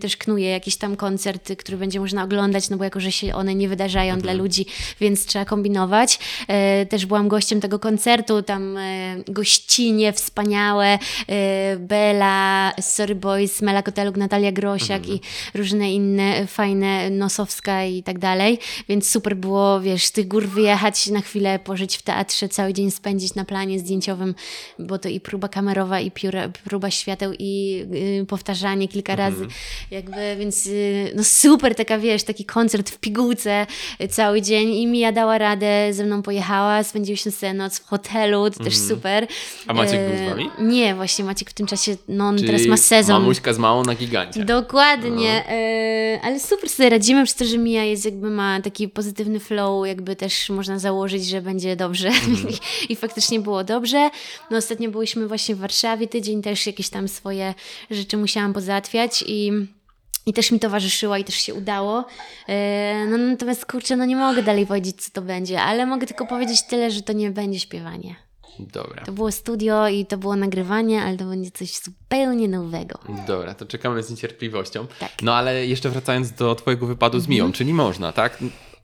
też knuje jakiś tam koncert, który będzie można oglądać, no bo jako, że się one nie wydarzają Mhm. dla ludzi, więc trzeba kombinować. E, też byłam gościem tego koncertu, tam e, gościnie wspaniałe, e, Bela, Sorry Boys, Mela Koteluk, Natalia Grosiak Mhm. i różne inne fajne, Nosowska i tak dalej, więc super było, wiesz, z tych gór wyjechać na chwilę, pożyć w teatrze, cały dzień spędzić na planie zdjęciowym, bo to i próba kamerowa, i pióra, próba świateł, i y, powtarzanie kilka Mhm. razy, jakby, więc y, no super, taka wiesz, taki koncert w pigułce y, cały dzień i Mija dała radę, ze mną pojechała, spędziłyśmy sobie noc w hotelu, to też super. Mhm. A Maciek był z E, wami? Nie, właśnie Maciek w tym czasie, no on czyli teraz ma sezon. mamuśka z małą na gigancie. Dokładnie, No. e, ale super sobie radzimy, przez to, że Mia jest jakby ma taki pozytywny flow, jakby też można założyć, że będzie dobrze. I, i faktycznie było dobrze. No ostatnio byliśmy właśnie w Warszawie, tydzień też jakieś tam swoje rzeczy musiałam pozałatwiać i i też mi towarzyszyła i też się udało. E, No natomiast kurczę, no nie mogę dalej powiedzieć, co to będzie, ale mogę tylko powiedzieć tyle, że to nie będzie śpiewanie. Dobra. To było studio i to było nagrywanie, ale to będzie coś zupełnie nowego. Dobra, to czekamy z niecierpliwością. Tak. No ale jeszcze wracając do twojego wypadu z Mhm. Miją, czyli można, tak?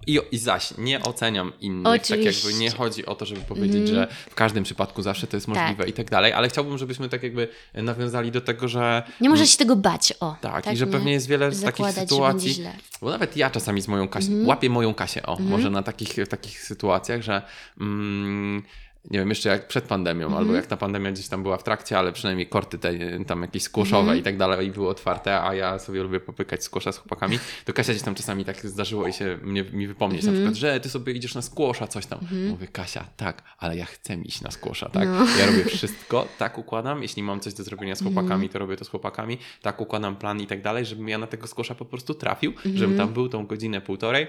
I, I zaś, nie oceniam innych, tak jakby Oczywiście. nie chodzi o to, żeby powiedzieć, Mhm. że w każdym przypadku zawsze to jest możliwe i tak dalej, ale chciałbym, żebyśmy tak jakby nawiązali do tego, że Nie można się tego bać, o. tak, i że pewnie jest wiele z takich sytuacji, bo nawet ja czasami z moją Kasią, Mhm. łapię moją Kasię, o, może na takich, w takich sytuacjach, że mm, nie wiem, jeszcze jak przed pandemią, Mhm. albo jak ta pandemia gdzieś tam była w trakcie, ale przynajmniej korty te tam jakieś skłoszowe Mhm. i tak dalej były otwarte, a ja sobie lubię popykać skłosza z chłopakami, to Kasia gdzieś tam czasami tak zdarzyło i się mnie, mi wypomnieć Mhm. na przykład, że ty sobie idziesz na skłosza, coś tam. Mówię, Kasia, tak, ale ja chcę iść na skłosza, tak? No. Ja robię wszystko, tak układam, jeśli mam coś do zrobienia z Mhm. chłopakami, to robię to z chłopakami, tak układam plan i tak dalej, żebym ja na tego skłosza po prostu trafił, Mhm. żebym tam był tą godzinę, półtorej,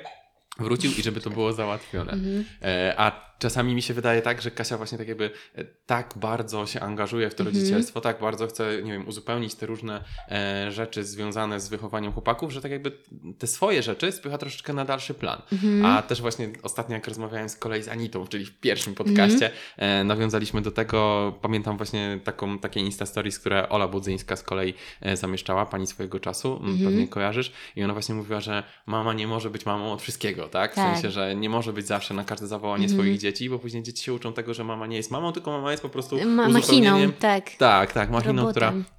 wrócił i żeby to było załatwione. Mhm. E, a czasami mi się wydaje tak, że Kasia właśnie tak jakby e, tak bardzo się angażuje w to Mhm. rodzicielstwo, tak bardzo chce, nie wiem, uzupełnić te różne e, rzeczy związane z wychowaniem chłopaków, że tak jakby te swoje rzeczy spycha troszeczkę na dalszy plan. Mhm. A też właśnie ostatnio jak rozmawiałem z kolei z Anitą, czyli w pierwszym podcaście, e, nawiązaliśmy do tego, pamiętam właśnie taką, takie Insta Stories, które Ola Budzyńska z kolei zamieszczała, pani swojego czasu, Mhm. pewnie kojarzysz, i ona właśnie mówiła, że mama nie może być mamą od wszystkiego, tak? W Tak. sensie, że nie może być zawsze na każde zawołanie Mhm. swoich dzieci, bo później dzieci się uczą tego, że mama nie jest mamą, tylko mama jest po prostu Ma, machiną, tak. Tak, tak, machiną, Robotem. która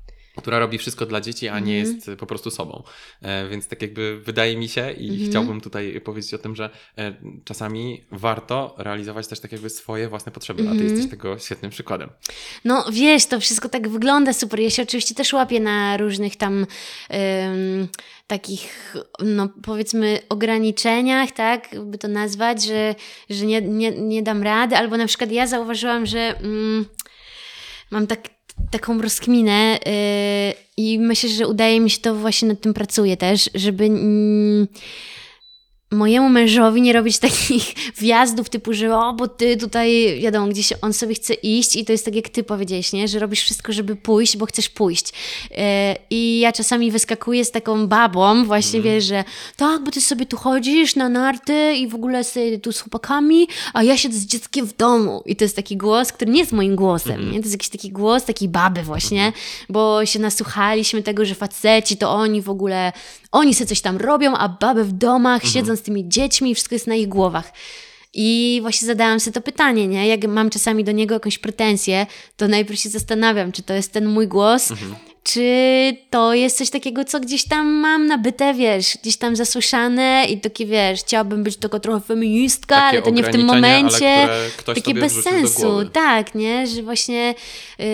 robi wszystko dla dzieci, a nie Mhm. jest po prostu sobą. E, więc tak jakby wydaje mi się i Mhm. chciałbym tutaj powiedzieć o tym, że e, czasami warto realizować też tak jakby swoje własne potrzeby, a ty Mhm. jesteś tego świetnym przykładem. No wiesz, to wszystko tak wygląda super. Ja się oczywiście też łapię na różnych tam em, takich, no powiedzmy, ograniczeniach, tak, by to nazwać, że, że nie, nie, nie dam rady, albo na przykład ja zauważyłam, że mm, mam tak, taką rozkminę yy, i myślę, że udaje mi się to właśnie nad tym pracuję też, żeby mm, mojemu mężowi nie robić takich wjazdów typu, że o, bo ty tutaj, wiadomo, gdzieś on sobie chce iść i to jest tak jak ty powiedziałeś, nie? że robisz wszystko, żeby pójść, bo chcesz pójść. E, I ja czasami wyskakuję z taką babą, właśnie wiesz, że tak, bo ty sobie tu chodzisz na narty i w ogóle sobie tu z chłopakami, a ja siedzę z dzieckiem w domu. I to jest taki głos, który nie jest moim głosem, nie? To jest jakiś taki głos takiej baby właśnie, bo się nasłuchaliśmy tego, że faceci to oni w ogóle, oni sobie coś tam robią, a baby w domach siedzą z tymi dziećmi wszystko jest na ich głowach. I właśnie zadałam sobie to pytanie, nie? Jak mam czasami do niego jakąś pretensję, to najpierw się zastanawiam, czy to jest ten mój głos, czy to jest coś takiego, co gdzieś tam mam nabyte, wiesz, gdzieś tam zasłyszane i takie, wiesz, chciałabym być tylko trochę feministka, Takie ale to nie w tym momencie. Takie bez sensu, tak, nie? Że właśnie, yy,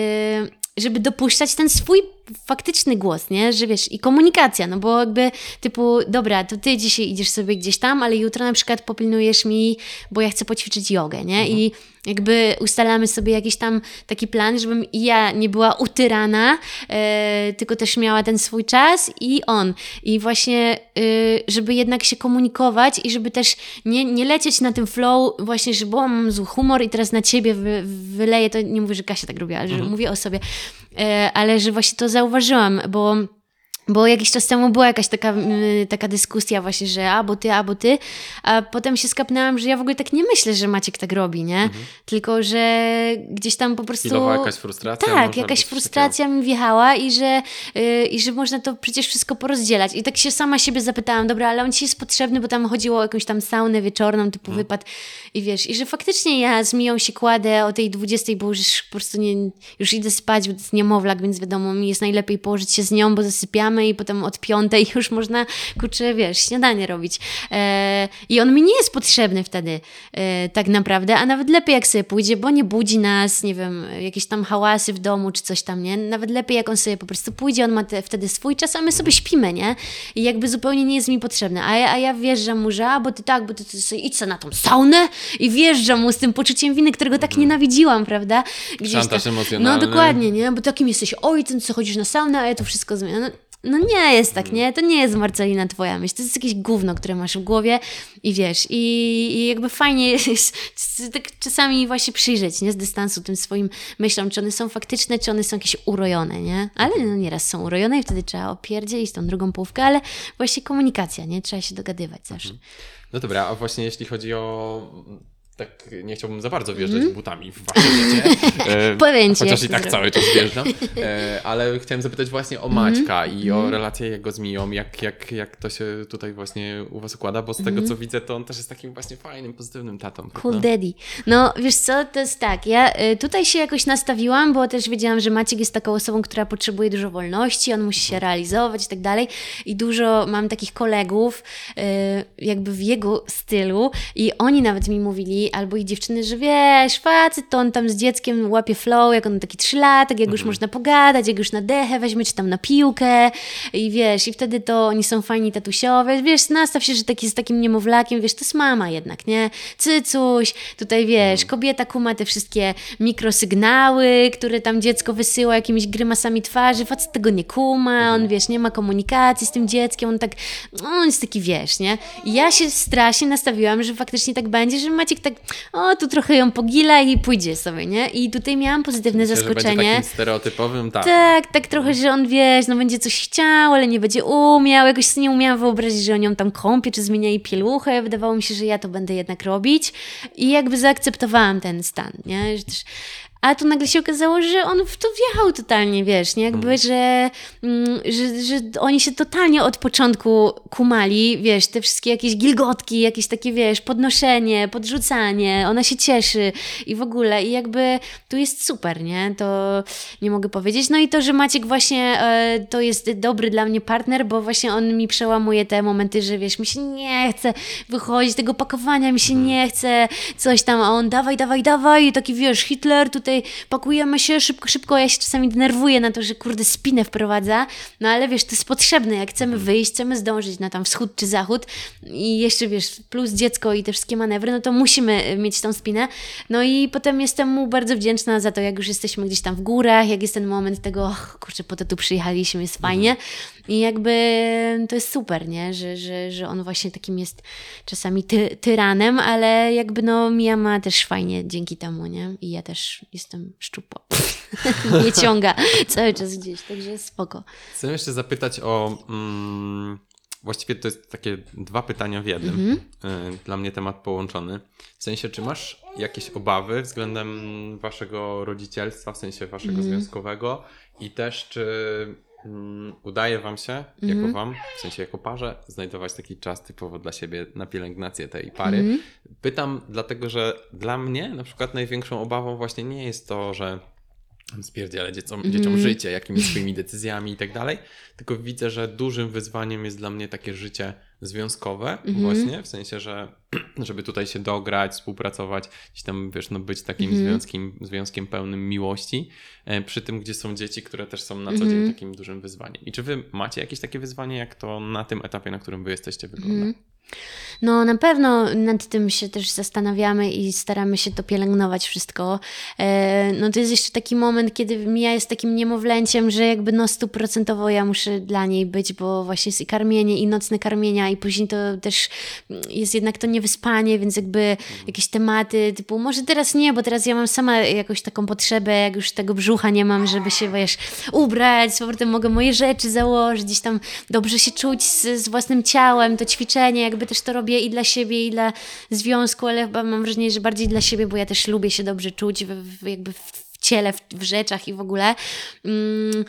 żeby dopuszczać ten swój faktyczny głos, nie? Że wiesz, i komunikacja, no bo jakby typu, dobra, to ty dzisiaj idziesz sobie gdzieś tam, ale jutro na przykład popilnujesz mi, bo ja chcę poćwiczyć jogę, nie? I jakby ustalamy sobie jakiś tam taki plan, żebym i ja nie była utyrana, e, tylko też miała ten swój czas i on. I właśnie, e, żeby jednak się komunikować i żeby też nie, nie lecieć na tym flow właśnie, że bo mam zły humor i teraz na ciebie wy, wyleję, to nie mówię, że Kasia tak robiła, ale że mówię o sobie, e, ale że właśnie to zauważyłam, bo bo jakiś czas temu była jakaś taka, taka dyskusja właśnie, że albo ty, albo ty, a potem się skapnęłam, że ja w ogóle tak nie myślę, że Maciek tak robi, nie? Tylko, że gdzieś tam po prostu... Chwilowa jakaś frustracja Tak, jakaś frustracja mi wjechała i że, y, i że można to przecież wszystko porozdzielać. I tak się sama siebie zapytałam, dobra, ale on ci jest potrzebny, bo tam chodziło o jakąś tam saunę wieczorną, typu Mhm. wypad i wiesz, i że faktycznie ja z Miją się kładę o tej 20, bo już po prostu nie, już idę spać, bo to jest niemowlak, więc wiadomo, mi jest najlepiej położyć się z nią, bo i potem od piątej już można, kurczę, wiesz, śniadanie robić. E, I on mi nie jest potrzebny wtedy e, tak naprawdę, a nawet lepiej jak sobie pójdzie, bo nie budzi nas, nie wiem, jakieś tam hałasy w domu czy coś tam, nie? Nawet lepiej jak on sobie po prostu pójdzie, on ma te, wtedy swój czas, a my sobie śpimy, nie? I jakby zupełnie nie jest mi potrzebny. A ja, a ja wjeżdżam mu, że a, bo ty tak, bo ty, ty sobie idź na tą saunę i wjeżdżam mu z tym poczuciem winy, którego tak nienawidziłam, prawda? Gdzieś Szantaż tam. emocjonalny. No dokładnie, nie? Bo takim jesteś ojcem, co chodzisz na saunę, a ja to wszystko zmieniam. No, no nie jest tak, nie? To nie jest Marcelina twoja myśl. To jest jakieś gówno, które masz w głowie i wiesz, i, i jakby fajnie jest tak czasami właśnie przyjrzeć, nie? Z dystansu tym swoim myślom, czy one są faktyczne, czy one są jakieś urojone, nie? Ale no nieraz są urojone i wtedy trzeba opierdzielić tą drugą połówkę, ale właśnie komunikacja, nie? Trzeba się dogadywać zawsze. No dobra, a właśnie jeśli chodzi o... Tak, nie chciałbym za bardzo wjeżdżać butami w wasze życie. E, Powiem ci, Chociaż i tak cały czas wjeżdżam. E, ale chciałem zapytać właśnie o Mhm. Maćka i o relację jego z Miją, jak, jak, jak to się tutaj właśnie u was układa, bo z tego co widzę, to on też jest takim właśnie fajnym, pozytywnym tatą. Mhm. Cool prawda? daddy. No, wiesz co, to jest tak, ja y, tutaj się jakoś nastawiłam, bo też wiedziałam, że Maciek jest taką osobą, która potrzebuje dużo wolności, on musi się realizować i tak dalej i dużo mam takich kolegów y, jakby w jego stylu i oni nawet mi mówili, albo ich dziewczyny, że wiesz, facet to on tam z dzieckiem łapie flow, jak on taki trzylatek, jak już można pogadać, jak już na dechę weźmie, czy tam na piłkę. I wiesz, i wtedy to oni są fajni tatusiowie, wiesz, nastaw się, że taki z takim niemowlakiem, wiesz, to jest mama jednak, nie? Cycuś, tutaj wiesz, kobieta kuma te wszystkie mikrosygnały, które tam dziecko wysyła jakimiś grymasami twarzy, facet tego nie kuma, on wiesz, nie ma komunikacji z tym dzieckiem, on tak, on jest taki, wiesz, nie? I ja się strasznie nastawiłam, że faktycznie tak będzie, że Maciek tak, o, tu trochę ją pogila i pójdzie sobie, nie? I tutaj miałam pozytywne Myślę, że zaskoczenie. takim stereotypowym tak. Tak, tak trochę, że on wiesz, no będzie coś chciał, ale nie będzie umiał. Jakoś sobie nie umiałam wyobrazić, że on ją tam kąpie, czy zmienia jej pieluchę. Wydawało mi się, że ja to będę jednak robić. I jakby zaakceptowałam ten stan, nie? Że też... A tu nagle się okazało, że on w to wjechał totalnie, wiesz, nie? Jakby, że, mm, że, że oni się totalnie od początku kumali, wiesz, te wszystkie jakieś gilgotki, jakieś takie, wiesz, podnoszenie, podrzucanie, ona się cieszy i w ogóle i jakby tu jest super, nie? To nie mogę powiedzieć. No i to, że Maciek właśnie e, to jest dobry dla mnie partner, bo właśnie on mi przełamuje te momenty, że wiesz, mi się nie chce wychodzić tego pakowania, mi się nie chce coś tam, a on dawaj, dawaj, dawaj, taki wiesz, Hitler, tutaj pakujemy się szybko, szybko, ja się czasami denerwuję na to, że kurde spinę wprowadza, no ale wiesz, to jest potrzebne, jak chcemy wyjść, chcemy zdążyć na tam wschód czy zachód i jeszcze wiesz, plus dziecko i te wszystkie manewry, no to musimy mieć tą spinę, no i potem jestem mu bardzo wdzięczna za to, jak już jesteśmy gdzieś tam w górach, jak jest ten moment tego, och, kurczę, po to tu przyjechaliśmy, jest fajnie i jakby to jest super, nie, że, że, że on właśnie takim jest czasami ty, tyranem, ale jakby no Mia ma też fajnie dzięki temu, nie, i ja też jestem szczupła. Nie ciąga cały czas gdzieś, także spoko. Chcę jeszcze zapytać o. Mm, właściwie to jest takie dwa pytania w jednym. Mhm. Y, Dla mnie temat połączony. W sensie, czy masz jakieś obawy względem waszego rodzicielstwa, w sensie waszego Mhm. związkowego i też czy mm, udaje wam się, Mhm. jako wam, w sensie jako parze, znajdować taki czas typowo dla siebie na pielęgnację tej pary? Mhm. Pytam dlatego, że dla mnie na przykład największą obawą właśnie nie jest to, że spierdzielę dzieciom, Mhm. dzieciom życie jakimiś swoimi decyzjami i tak dalej, tylko widzę, że dużym wyzwaniem jest dla mnie takie życie związkowe Mhm. właśnie, w sensie, że żeby tutaj się dograć, współpracować, gdzieś tam, wiesz, no być takim Mhm. związkiem, związkiem pełnym miłości, e, przy tym, gdzie są dzieci, które też są na co dzień Mhm. takim dużym wyzwaniem. I czy wy macie jakieś takie wyzwanie, jak to na tym etapie, na którym wy jesteście, wygląda? Mhm. No, na pewno nad tym się też zastanawiamy i staramy się to pielęgnować wszystko. E, no to jest jeszcze taki moment, kiedy Mia jest takim niemowlęciem, że jakby no stuprocentowo ja muszę dla niej być, bo właśnie jest i karmienie, i nocne karmienia, i później to też jest jednak to niewyspanie, więc jakby jakieś tematy typu, może teraz nie, bo teraz ja mam sama jakąś taką potrzebę, jak już tego brzucha nie mam, żeby się, wiesz, ubrać, z powrotem mogę moje rzeczy założyć, gdzieś tam dobrze się czuć z, z własnym ciałem, to ćwiczenie, jakby też to robię i dla siebie, i dla związku, ale chyba mam wrażenie, że bardziej dla siebie, bo ja też lubię się dobrze czuć w, w, jakby w ciele, w, w rzeczach i w ogóle. Mm,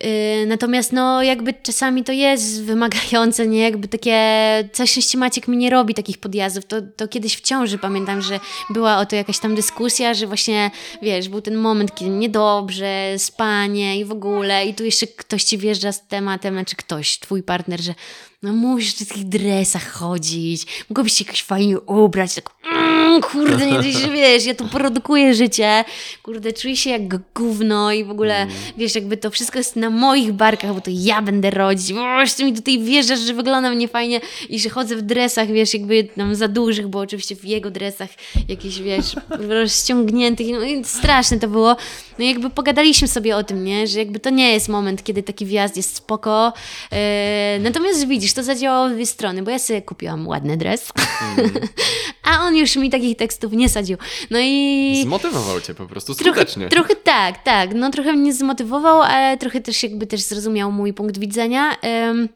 Yy, Natomiast no jakby czasami to jest wymagające, nie? Jakby takie, całe szczęście Maciek mi nie robi takich podjazdów. To, to kiedyś w ciąży pamiętam, że była o to jakaś tam dyskusja, że właśnie, wiesz, był ten moment, kiedy niedobrze, spanie i w ogóle i tu jeszcze ktoś ci wjeżdża z tematem, znaczy ktoś, twój partner, że no musisz w tych dresach chodzić, mogłabyś się jakoś fajnie ubrać, tak mm, kurde, nie że wiesz, ja tu produkuję życie, kurde, czuję się jak gówno i w ogóle, wiesz, jakby to wszystko jest na moich barkach, bo to ja będę rodzić, o, jeszcze mi tutaj wjeżdżasz, że wyglądam niefajnie i że chodzę w dresach, wiesz, jakby tam za dużych, bo oczywiście w jego dresach jakiś, wiesz, rozciągniętych, no i straszne to było, no i jakby pogadaliśmy sobie o tym, nie, że jakby to nie jest moment, kiedy taki wjazd jest spoko, e, natomiast widzisz, to zadziałało w dwie strony, bo ja sobie kupiłam ładny dres, a on już mi takich tekstów nie sadził, no i... Zmotywował cię po prostu Trochę, skutecznie. trochę tak, tak. No trochę mnie zmotywował, ale trochę też jakby też zrozumiał mój punkt widzenia. I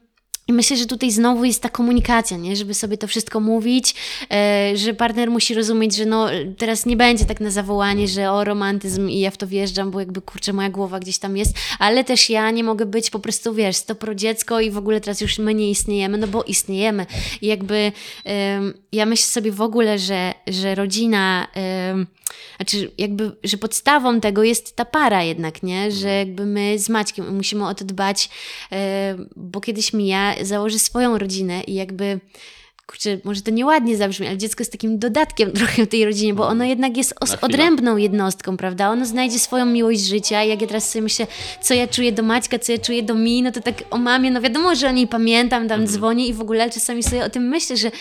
myślę, że tutaj znowu jest ta komunikacja, nie? żeby sobie to wszystko mówić, e, że partner musi rozumieć, że no, teraz nie będzie tak na zawołanie, że o romantyzm i ja w to wjeżdżam, bo jakby kurczę, moja głowa gdzieś tam jest, ale też ja nie mogę być po prostu, wiesz, stopro dziecko i w ogóle teraz już my nie istniejemy, no bo istniejemy. I jakby ja myślę sobie w ogóle, że, że rodzina, znaczy jakby, że podstawą tego jest ta para jednak, nie? Że jakby my z Maćkiem musimy o to dbać, e, bo kiedyś Mija założy swoją rodzinę i jakby kurczę, może to nieładnie zabrzmi, ale dziecko jest takim dodatkiem trochę w tej rodzinie, bo ono jednak jest odrębną jednostką, prawda? Ono znajdzie swoją miłość życia. Jak ja teraz sobie myślę, co ja czuję do Maćka, co ja czuję do Mi, no to tak o mamie, no wiadomo, że o niej pamiętam, tam dzwonię i w ogóle czasami sobie o tym myślę, że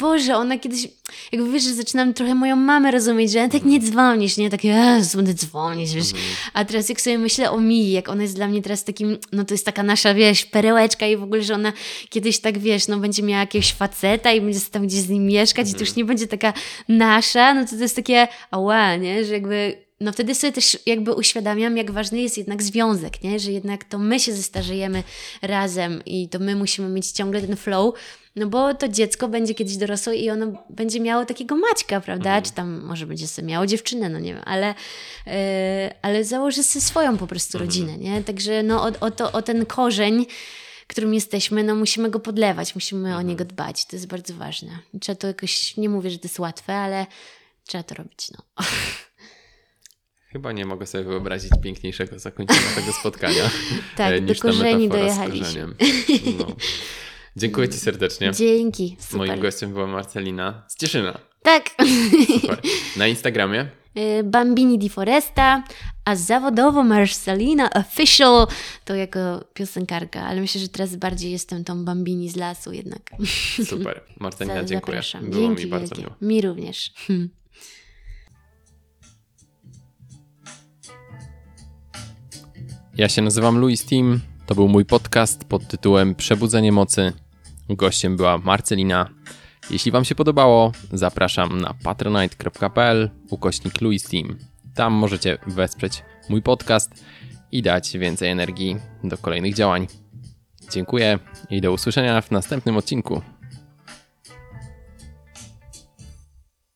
Boże, ona kiedyś, jakby wiesz, że zaczynam trochę moją mamę rozumieć, że tak nie dzwonisz, nie? Tak, Jezu, będę dzwonić, wiesz. A teraz jak sobie myślę o Mii, jak ona jest dla mnie teraz takim, no to jest taka nasza, wiesz, perełeczka i w ogóle, że ona kiedyś tak, wiesz, no będzie miała jakiegoś faceta i będzie tam gdzieś z nim mieszkać i to już nie będzie taka nasza, no to to jest takie, ała, nie? Że jakby no wtedy sobie też jakby uświadamiam, jak ważny jest jednak związek, nie? Że jednak to my się zestarzejemy razem i to my musimy mieć ciągle ten flow, No bo to dziecko będzie kiedyś dorosłe i ono będzie miało takiego Maćka, prawda? Czy tam może będzie sobie miało dziewczynę, no nie wiem, ale, e, ale założy sobie swoją po prostu rodzinę, nie? Także no o, o, to, o ten korzeń, którym jesteśmy, no musimy go podlewać, musimy o niego dbać. To jest bardzo ważne. Trzeba to jakoś, nie mówię, że to jest łatwe, ale trzeba to robić, no. Chyba nie mogę sobie wyobrazić piękniejszego zakończenia tego spotkania Tak, e, do niż ta korzeni dojechaliśmy. No. Dziękuję Ci serdecznie. Dzięki, super. Moim gościem była Marcelina z Cieszyna. Tak. Super. Na Instagramie Y, Bambini di Foresta, a zawodowo Marcelina Official to jako piosenkarka, ale myślę, że teraz bardziej jestem tą Bambini z lasu jednak. super. Marcelina, dziękuję. Zapraszam. Było Dzięki mi bardzo wielkie. miło. Mi również. Ja się nazywam Louis Team. To był mój podcast pod tytułem Przebudzenie mocy. Gościem była Marcelina. Jeśli Wam się podobało, zapraszam na patronite.pl ukośnik Louis. Tam możecie wesprzeć mój podcast i dać więcej energii do kolejnych działań. Dziękuję i do usłyszenia w następnym odcinku.